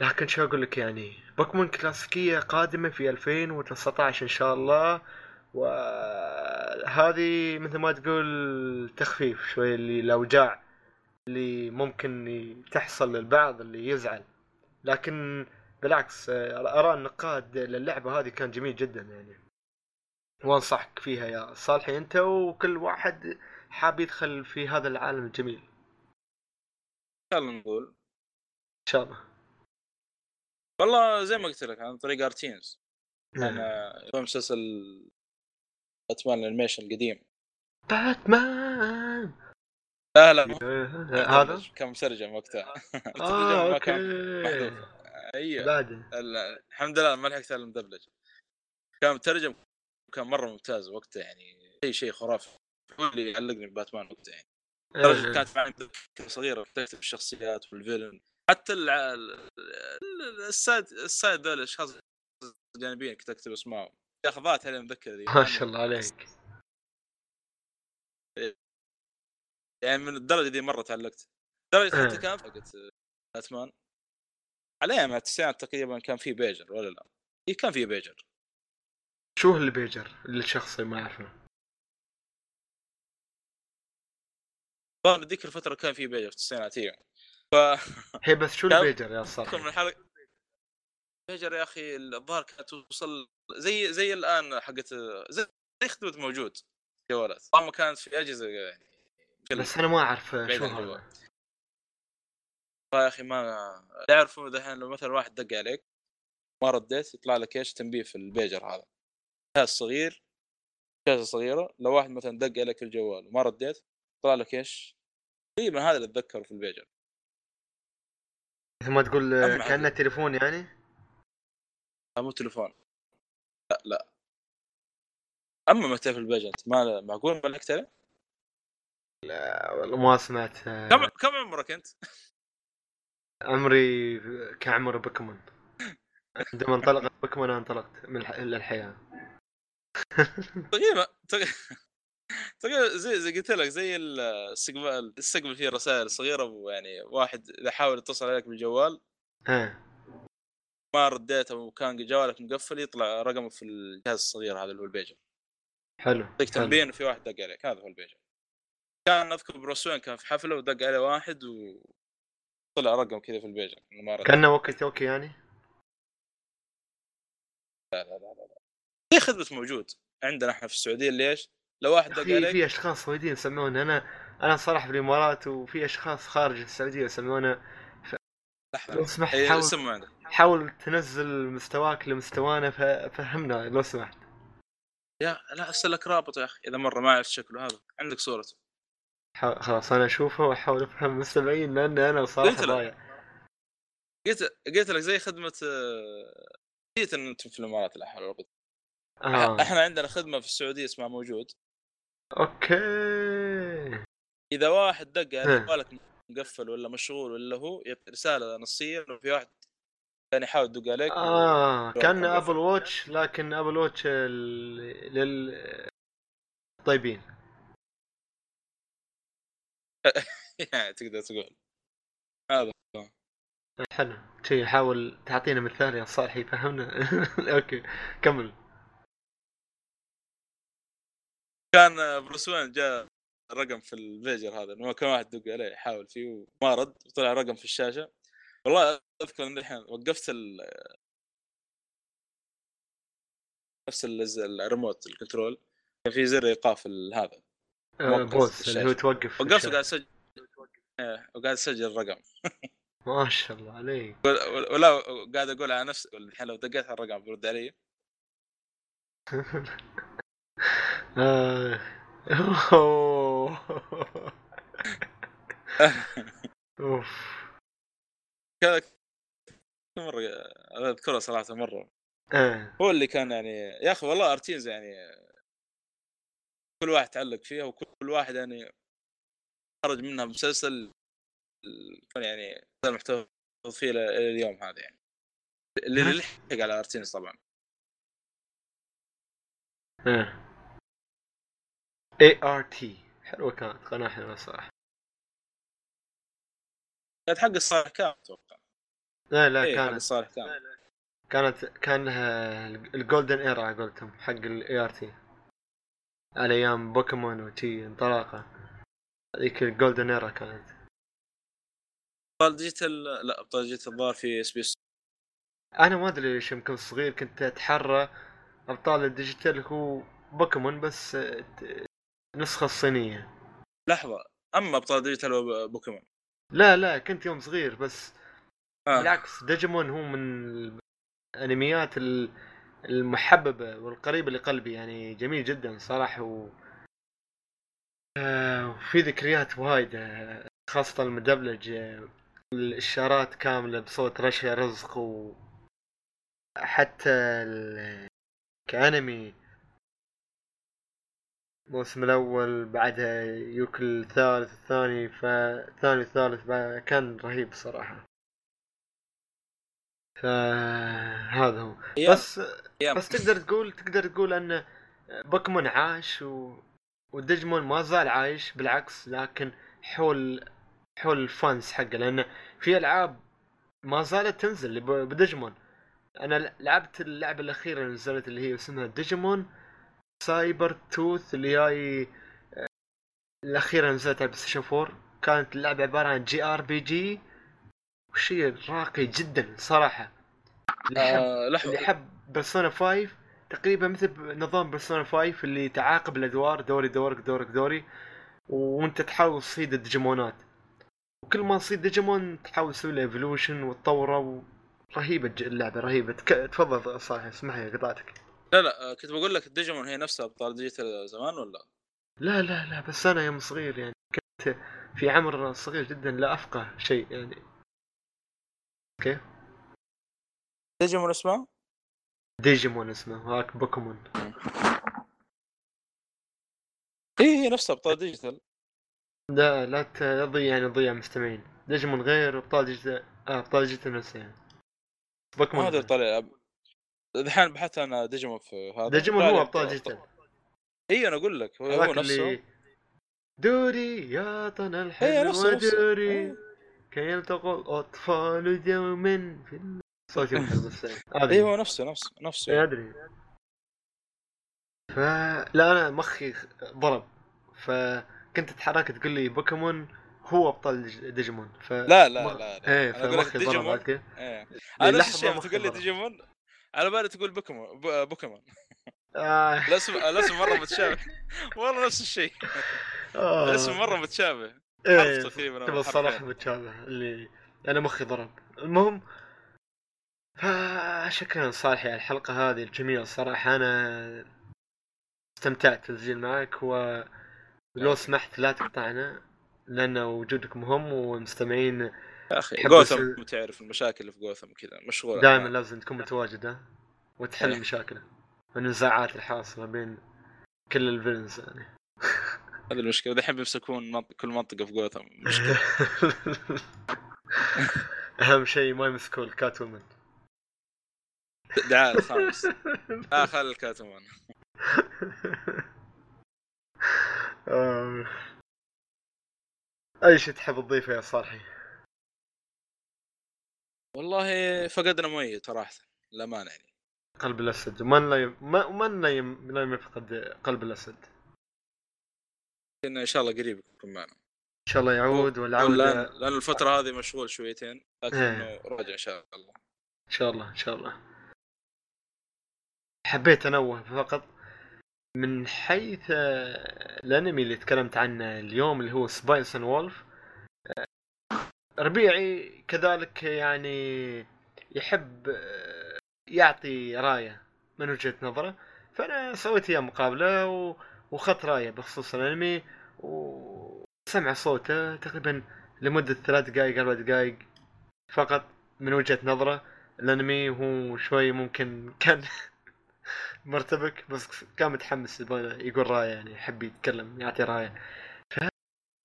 لكن شو أقول لك يعني بوكيمون كلاسيكية قادمة في 2019 إن شاء الله وهذه مثل ما تقول تخفيف شوي اللي الاوجاع اللي ممكن تحصل للبعض اللي يزعل. لكن بالعكس آراء النقاد للعبة هذه كان جميل جدا يعني. وأنصحك فيها يا صالحي أنت وكل واحد حاب يدخل في هذا العالم الجميل. ان خلينا نقول. شاء الله. والله زي ما قلت لك عن طريق ART Teenz نعم. أنا مسلسل باتمان ال animation القديم. باتمان! لا لا. هذا؟ كان مترجم وقتها آه أوكي. أيوه. الحمد لله ما لحقت على المدبلج كان مترجم كان مرة ممتاز وقتها يعني شيء شيء خرافي. هو اللي علقني بباتمان وقتها يعني. لدرجة كانت معي صغيرة تكتب الشخصيات وال villain حتى الع... ال- ال- ال side ال side ذول الأشخاص الجانبيين كنت أكتب أسمائهم. على المذكره ذي ما شاء الله عليك. يعني من الدرجة دي مرة تعلقت. درجة آه. حتى كان حقت باتمان عليها مع التسعينات تقريبا كان في بيجر ولا لا؟ إيه كان في بيجر. شو اللي بيجر اللي الشخصي ما اعرفه ذيك الفترة كان في بيجر في التسعينات أيوه ف هي بس شو البيجر يا من صالحي الحلقة بيجر يا أخي الظاهر كانت توصل زي زي الآن حقت زي خدمه موجود جوالات طبعا كانت في أجهزة يعني بس أنا ما أعرف شو. هذا. يا أخي ما تعرفوا دحين لو مثلا واحد دق عليك ما رديت يطلع لك إيش تنبيه في البيجر هذا. جهاز صغير شاشه صغيرة لو واحد مثلا دق عليك في الجوال وما رديت يطلع لك إيش؟ تقريبا هذا اللي أتذكره في البيجر. مثل ما تقول كأنه. تليفون يعني؟ مو تليفون لا لا. أما متى في البيجر انت ما معقول ما لك عليه؟ والله ما سمعت كم كم عمرك أنت؟ عمري كعمر بوكيمون عندما انطلقت بوكيمون أنا انطلقت من الحياة. تقريبا تق- تقريبا زي زي قلت لك زي الاستقبال تستقبل فيه رسائل صغيرة ويعني واحد إذا حاول يتصل عليك بالجوال ها. ما رديت أو كان جوالك مقفل يطلع رقمه في الجهاز الصغير هذا اللي هو البيجر. حلو يعطيك. تنبيه إنه في واحد دق عليك هذا هو البيجر. كان أذكر بروس وين كان في حفلة ودق عليه واحد وطلع رقم كذا في البيجر كأنه walkie talkie يعني؟ في خدمة موجود عندنا إحنا في السعودية ليش؟ لو واحد دق عليك في أشخاص سعوديين يسمونه أنا أنا صراحة في الامارات وفي أشخاص خارج السعودية يسمونه لحظه لو سمحت إيه، حاول. عندك حاول تنزل مستواك لمستوانا فهمنا لو سمحت. يا لا ارسل لك رابط يا أخي إذا مرة ما عرفت شكله هذا. عندك صورته خلاص أنا أشوفه وأحاول أفهم المستمعين لأن أنا صراحة قلت لك. ضايع. قلت قلت لك زي خدمة آه، نسيت ان أنتم في الإمارات لا حول ولا قوة. آه. إحنا عندنا خدمة في السعودية اسمها موجود. أوكي. إذا واحد دق يعني إيه. جوالك مقفل ولا مشغول ولا هو رسالة نصية انه في واحد كان يحاول يدق عليك آه كان أبل واتش لكن Apple Watch لل طيبين. يعني تقدر تقول. هذا حلو. شي حاول تعطينا مثال يا صالحي فهمنا أوكي كمل. كان بروس وين جاء رقم في الفيجر هذا إنه كان واحد دق عليه يحاول فيه وما رد وطلع رقم في الشاشة. والله أذكر ان الحين وقفت ال نفس ال- ال remote ال control كان في زر إيقاف هذا آه pause اللي هو. توقف وقفت. وقاعد أسجل إيه، وقاعد أسجل الرقم ما شاء الله عليك ولا- قاعد أقول على نفسي الحين لو دقيت على الرقم برد علي آه. أوف كذا كل مرة أنا أذكرها صراحة مرة. آه. هو اللي كان يعني يا أخي والله أرتينز يعني كل واحد تعلق فيها وكل واحد يعني خرج منها مسلسل كان يعني المحتوى فيه اليوم هذا يعني. اللي اللي لحق على أرتينز طبعا. ART حلوة كانت قناة حلوة صراحة. كانت حق الصالح كان أتوقع لا لا إيه، كانت الصالح كان كانت كان ال golden era على قولتهم حق ال ART على أيام بوكيمون وتي انطلاقة. هذيك ال golden era كانت. ابطال ديجيتال لا ابطال ديجيتال الظاهر في إس بي إس. أنا ما أدري ليش يمكن صغير كنت أتحرى. أبطال الديجيتال هو بوكيمون بس النسخه الصينيه لحظة أما أبطال ديجيتال وبوكيمون لا لا كنت يوم صغير بس. آه. بالعكس ديجيمون هو من الأنميات ال- المحببة والقريبة لقلبي يعني جميل جدا صراحة و آه، وفي ذكريات وايد خاصة المدبلج الإشارات كاملة بصوت رشا رزق و حتى ال... كأنمي الموسم الأول بعدها يوك الثالث الثاني فالثاني والثالث بعد- كان رهيب صراحة فهذا هو بس. بس تقدر تقول تقدر تقول أن بوكيمون عاش و... وديجمون ما زال عايش بالعكس لكن حول حول ال fans حقه لأن في ألعاب ما زالت تنزل بديجمون أنا لعبت اللعبة الأخيرة اللي نزلت اللي هي اسمها ديجيمون Cyber Sleuth اللي هي الأخيرة نزلت على PlayStation 4 كانت اللعبة عبارة عن JRPG وشيء راقي جدا صراحة. اللي آه اللي لحظة. يحب Persona 5 تقريبا مثل نظام Persona 5 اللي تعاقب الأدوار دوري دورك دورك دوري وأنت تحاول تصيد الديجيمونات. وكل ما تصيد ديجيمون تحاول تسوي له evolution وتطوره و... رهيبه اللعبة رهيبة. تك... تفضل صالح اسمح لي قطعتك. لا لا آه، كنت بقول لك الديجيمون هي نفسها ابطال ديجيتال زمان ولا؟ لا لا لا بس أنا يوم صغير يعني كنت في عمر صغير جدا لا أفقه شيء يعني. كيف ديجيمون اسمه؟ ديجيمون اسمه هاك بوكيمون. اي هي نفسها أبطال ديجيتال. لا لا تضيع يعني تضيع مستمعين. ديجيمون غير أبطال ديجيتال آه أبطال ديجيتال نفسها يعني. ما بوكيمون ادري غير. طالع الحين بحثت أنا ديجيمون في هذا. ديجيمون طلع هو أبطال ديجيتال. اي أنا أقول لك هو, هو نفسه. دوري يا طن نفسه نفسه. ودوري. إيه. كي يلتقوا الاطفال دوما في صوتي محل بس هذا اي هو نفسه نفسه نفسه. اي أدري. ف لا أنا مخي ضرب. فكنت تحرك تقول لي بوكيمون هو أبطال ديج- ديجيمون. ف لا لا لا, لا. إيه فمخي ضرب ديجيمون. بعد كذا إيه. أنا نفس الشيء تقول لي. ديجيمون على بالي تقول بوكيمون بو- بوكيمون. آه. الاسم الاسم مرة متشابه. والله نفس الشيء. آه. الاسم مرة متشابه. إيه تبى حرفين. الصراحة متشابه اللي أنا مخي ضرب. المهم فشكرا صالحي على الحلقة هذه الجميلة الصراحة أنا استمتعت بالتسجيل معك ولو سمحت لا تقطعنا لأن وجودك مهم والمستمعين يا أخي يحب جوثم يصير- تعرف المشاكل اللي في جوثم كذا مشغول دائما لازم تكون متواجد ها وتحل. مشاكله. والنزاعات الحاصلة بين كل الفيلنز يعني. هذه المشكلة. دحين بيمسكون كل منطقة في جوثم. مشكلة. أهم شيء ما يمسكون الكات وومن دعاء الخامس لا خل الكاتمان آه. أي شيء تحب تضيفه يا صالحي؟ والله فقدنا مؤيد صراحة. للأمانة يعني. قلب الأسد. ومن لا ي... ما- ومن لا, يم... لا يفقد قلب الأسد؟ إن ان شاء الله قريب يكون معنا. إن شاء الله يعود لأن والعودة. لأن الفترة هذه مشغول شويتين لكن إيه. راجع إن شاء الله. إن شاء الله إن شاء الله. حبيت انوه فقط من حيث آه، الأنمي اللي تكلمت عنه اليوم اللي هو Spice and Wolf ربيعي كذلك يعني يحب آه، يعطي رأيه من وجهة نظره فأنا سويت إياه مقابلة و... وخذت راية بخصوص الأنمي وسمع صوته تقريبا لمدة ثلاث دقائق أربع دقائق فقط من وجهة نظره. الأنمي هو شوي ممكن كان مرتبك بس كان متحمس يقول راية يعني يحب يتكلم يعطي راية.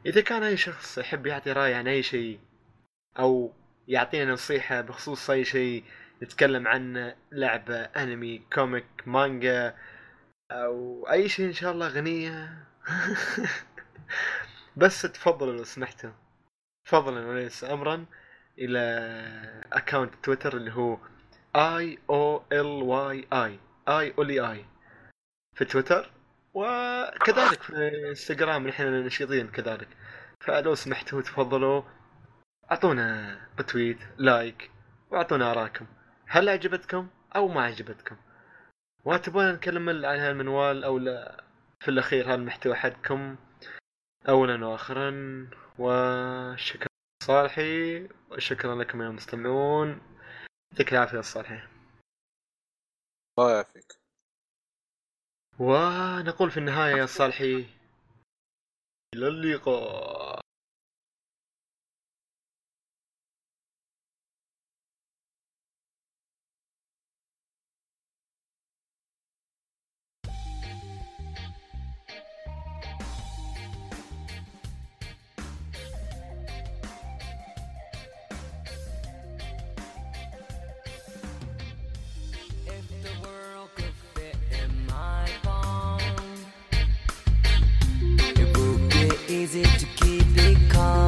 إذا كان أي شخص يحب يعطي راية عن أي شيء أو يعطينا نصيحة بخصوص أي شيء يتكلم عنه لعبة أنمي كوميك مانجا أو أي شيء إن شاء الله اغنيه بس تفضلوا لو سمحتوا فضلا وليس امرا إلى account تويتر اللي هو اي O L Y A E Oly A في تويتر. وكذلك في إنستغرام نحن نشيطين كذلك. فلو سمحتوا تفضلوا. أعطونا retweet like وأعطونا اراءكم هل عجبتكم أو ما عجبتكم وتبون نتكلم عن هالمنوال أو لا في الأخير هالمحتوى حقكم اولا واخرا وشكرا صالحي وشكرا لكم يا المستمعون. يعطيك العافية صالحي. الله يعافيك. ونقول في النهاية يا صالحي إلى اللقاء. Easy to keep it calm.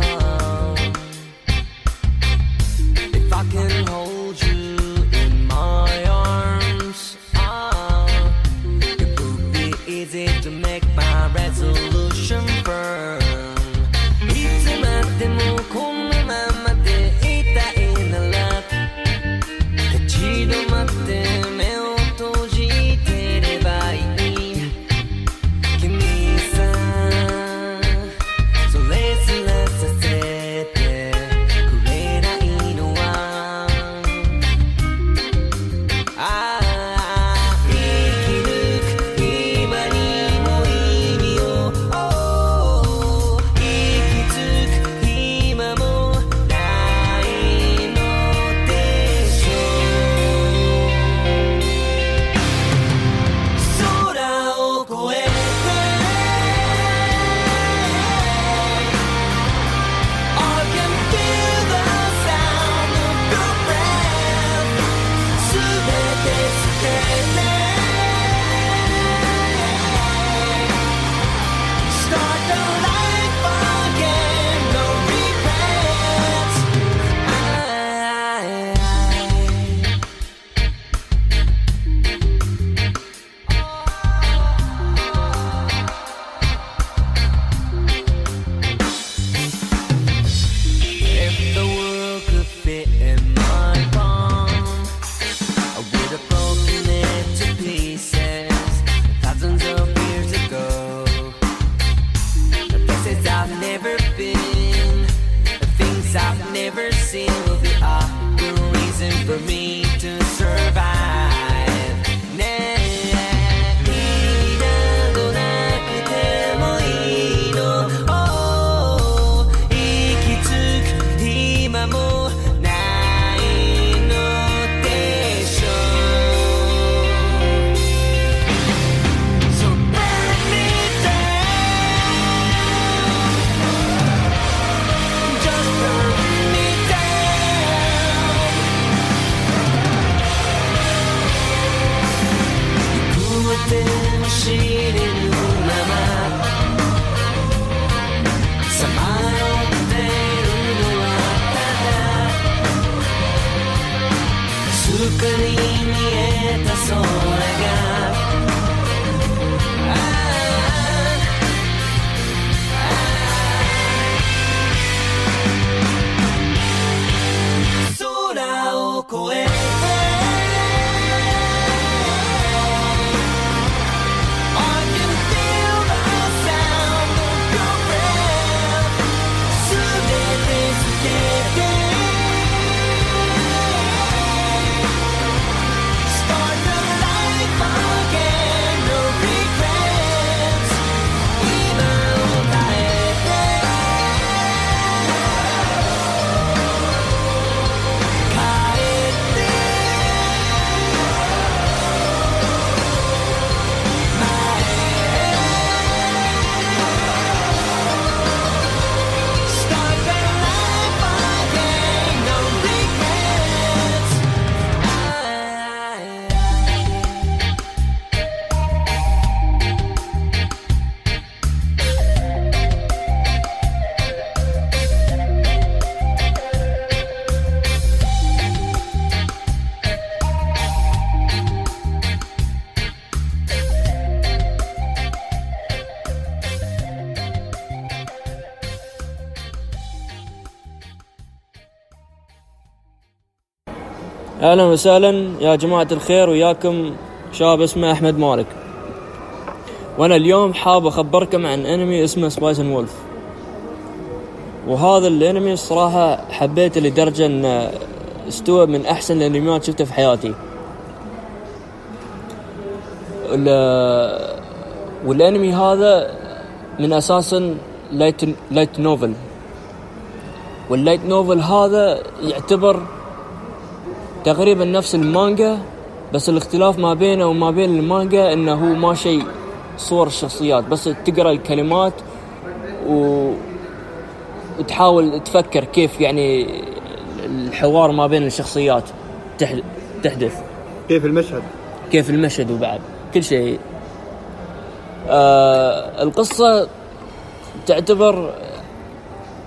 أهلا وسهلا. يا جماعة الخير وياكم شاب اسمه أحمد مالك. وأنا اليوم حاب أخبركم عن أنمي اسمه Spice Wolf وهذا الأنمي الصراحة حبيته لدرجة انه استوى من أحسن الأنميات شفتها في حياتي. ال- والأنمي هذا من أساسا light light novel واللايت نوفل هذا يعتبر تقريبا نفس المانجا بس الاختلاف ما بينه وما بين المانجا إنه هو ما شيء صور الشخصيات بس تقرأ الكلمات و... وتحاول تفكر كيف يعني الحوار ما بين الشخصيات تح... تحدث كيف المشهد؟ كيف المشهد وبعد كل شيء آه القصة تعتبر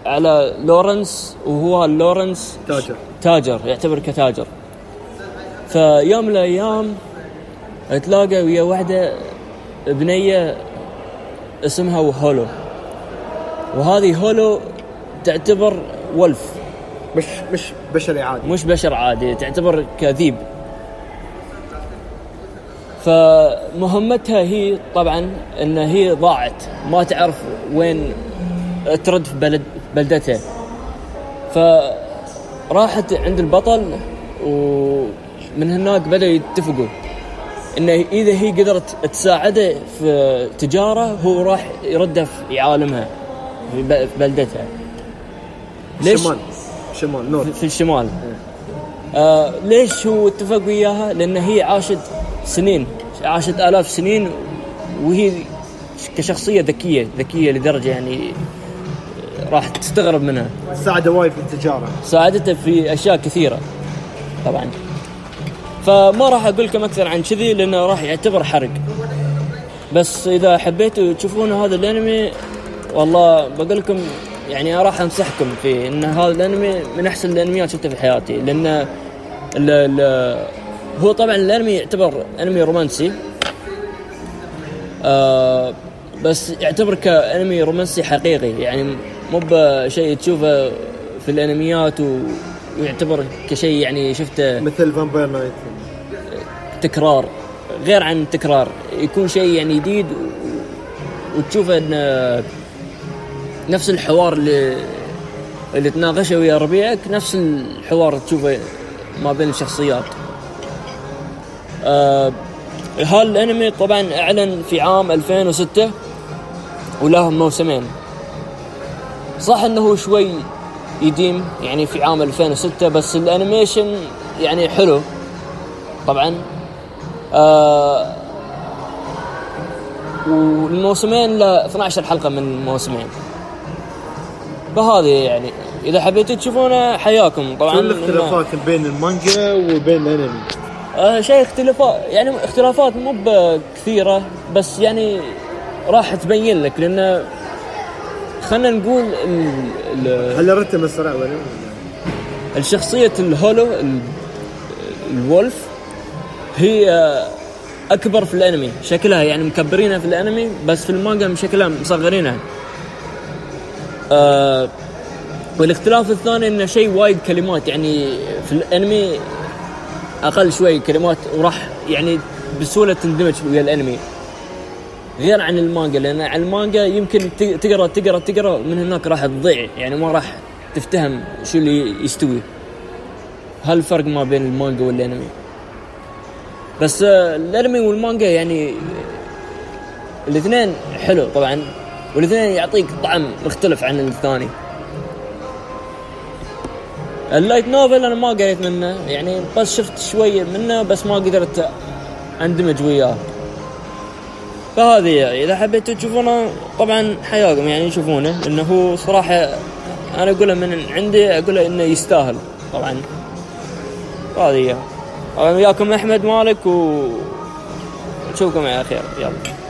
على لورنس وهو لورنس تاجر. تاجر يعتبر كتاجر فيوم من الأيام تلاقى ويا واحدة بنية اسمها هولو. وهذه هولو تعتبر ولف. مش مش بشري عادي. مش بشر عادي تعتبر كذيب. فمهمتها هي طبعا إن هي ضاعت. ما تعرف وين ترد في بلد بلدتها. فراحت عند البطل ومن هناك بدأوا يتفقوا إنه إذا هي قدرت تساعده في تجارة هو راح يرده في عالمها في بلدتها. ليش؟ شمال. شمال نور في الشمال. آه ليش هو اتفق وياها؟ لأن هي عاشت سنين عاشت آلاف سنين وهي كشخصية ذكية ذكية لدرجة يعني راح تستغرب منها. ساعده وايد في التجارة. ساعدته في أشياء كثيرة طبعا. فما راح أقول لكم أكثر عن كذي لأنه راح يعتبر حرق. بس إذا حبيتوا تشوفون هذا الأنمي والله بقول لكم يعني راح أنصحكم فيه إن هذا الأنمي من أحسن الأنميات شفتها في حياتي. لأن ال ال هو طبعا الأنمي يعتبر أنمي رومانسي. آه بس يعتبر كأنمي رومانسي حقيقي. يعني مو بشيء تشوفه في الأنميات و... ويعتبر كشيء يعني شفته مثل Vampire Knight تكرار غير عن تكرار. يكون شيء يعني جديد وتشوفه إن نفس الحوار اللي اللي تناقشه ويا ربيعك نفس الحوار تشوفه ما بين الشخصيات. آه هالانمي طبعا أعلن في عام 2006 وله موسمين. صح إنه شوي يديم يعني في عام 2006 بس الأنيميشن يعني حلو. طبعا. آه والموسمين له 12 حلقة من الموسمين فهذه يعني إذا حبيتوا تشوفونه حياكم. طبعا شو الاختلافات بين المانجا وبين الأنمي؟ آه شيء اختلافات يعني اختلافات مو بكثيرة بس يعني راح تبين لك لأن خلينا نقول ال- ال- هل الرتم اسرع ولا؟ الشخصية الهولو ال- الولف هي أكبر في الأنمي. شكلها يعني مكبرينها في الأنمي بس في المانجا شكلها مصغرينها. آه والاختلاف الثاني إنه شيء وايد كلمات. يعني في الأنمي أقل شوي كلمات وراح يعني بسهولة تندمج ويا الأنمي. غير عن المانجا لأن على المانجا يمكن تقرأ تقرأ تقرأ من هناك راح تضيع يعني ما راح تفتهم شو اللي يستوي. هل الفرق ما بين المانجا والأنمي؟ بس آه، الأنمي والمانجا يعني الاثنين حلو طبعا والاثنين يعطيك طعم مختلف عن الثاني. اللايت نوفل أنا ما قريت منه يعني بس شفت شوية منه بس ما قدرت أندمج وياه. فهذه إذا حبيتوا تشوفونه طبعا حياكم يعني شوفونه إنه هو صراحة أنا اقوله من عندي اقوله إنه يستاهل طبعا. هذه طبعا وياكم أحمد مالك و نشوفكم على خير. يلا.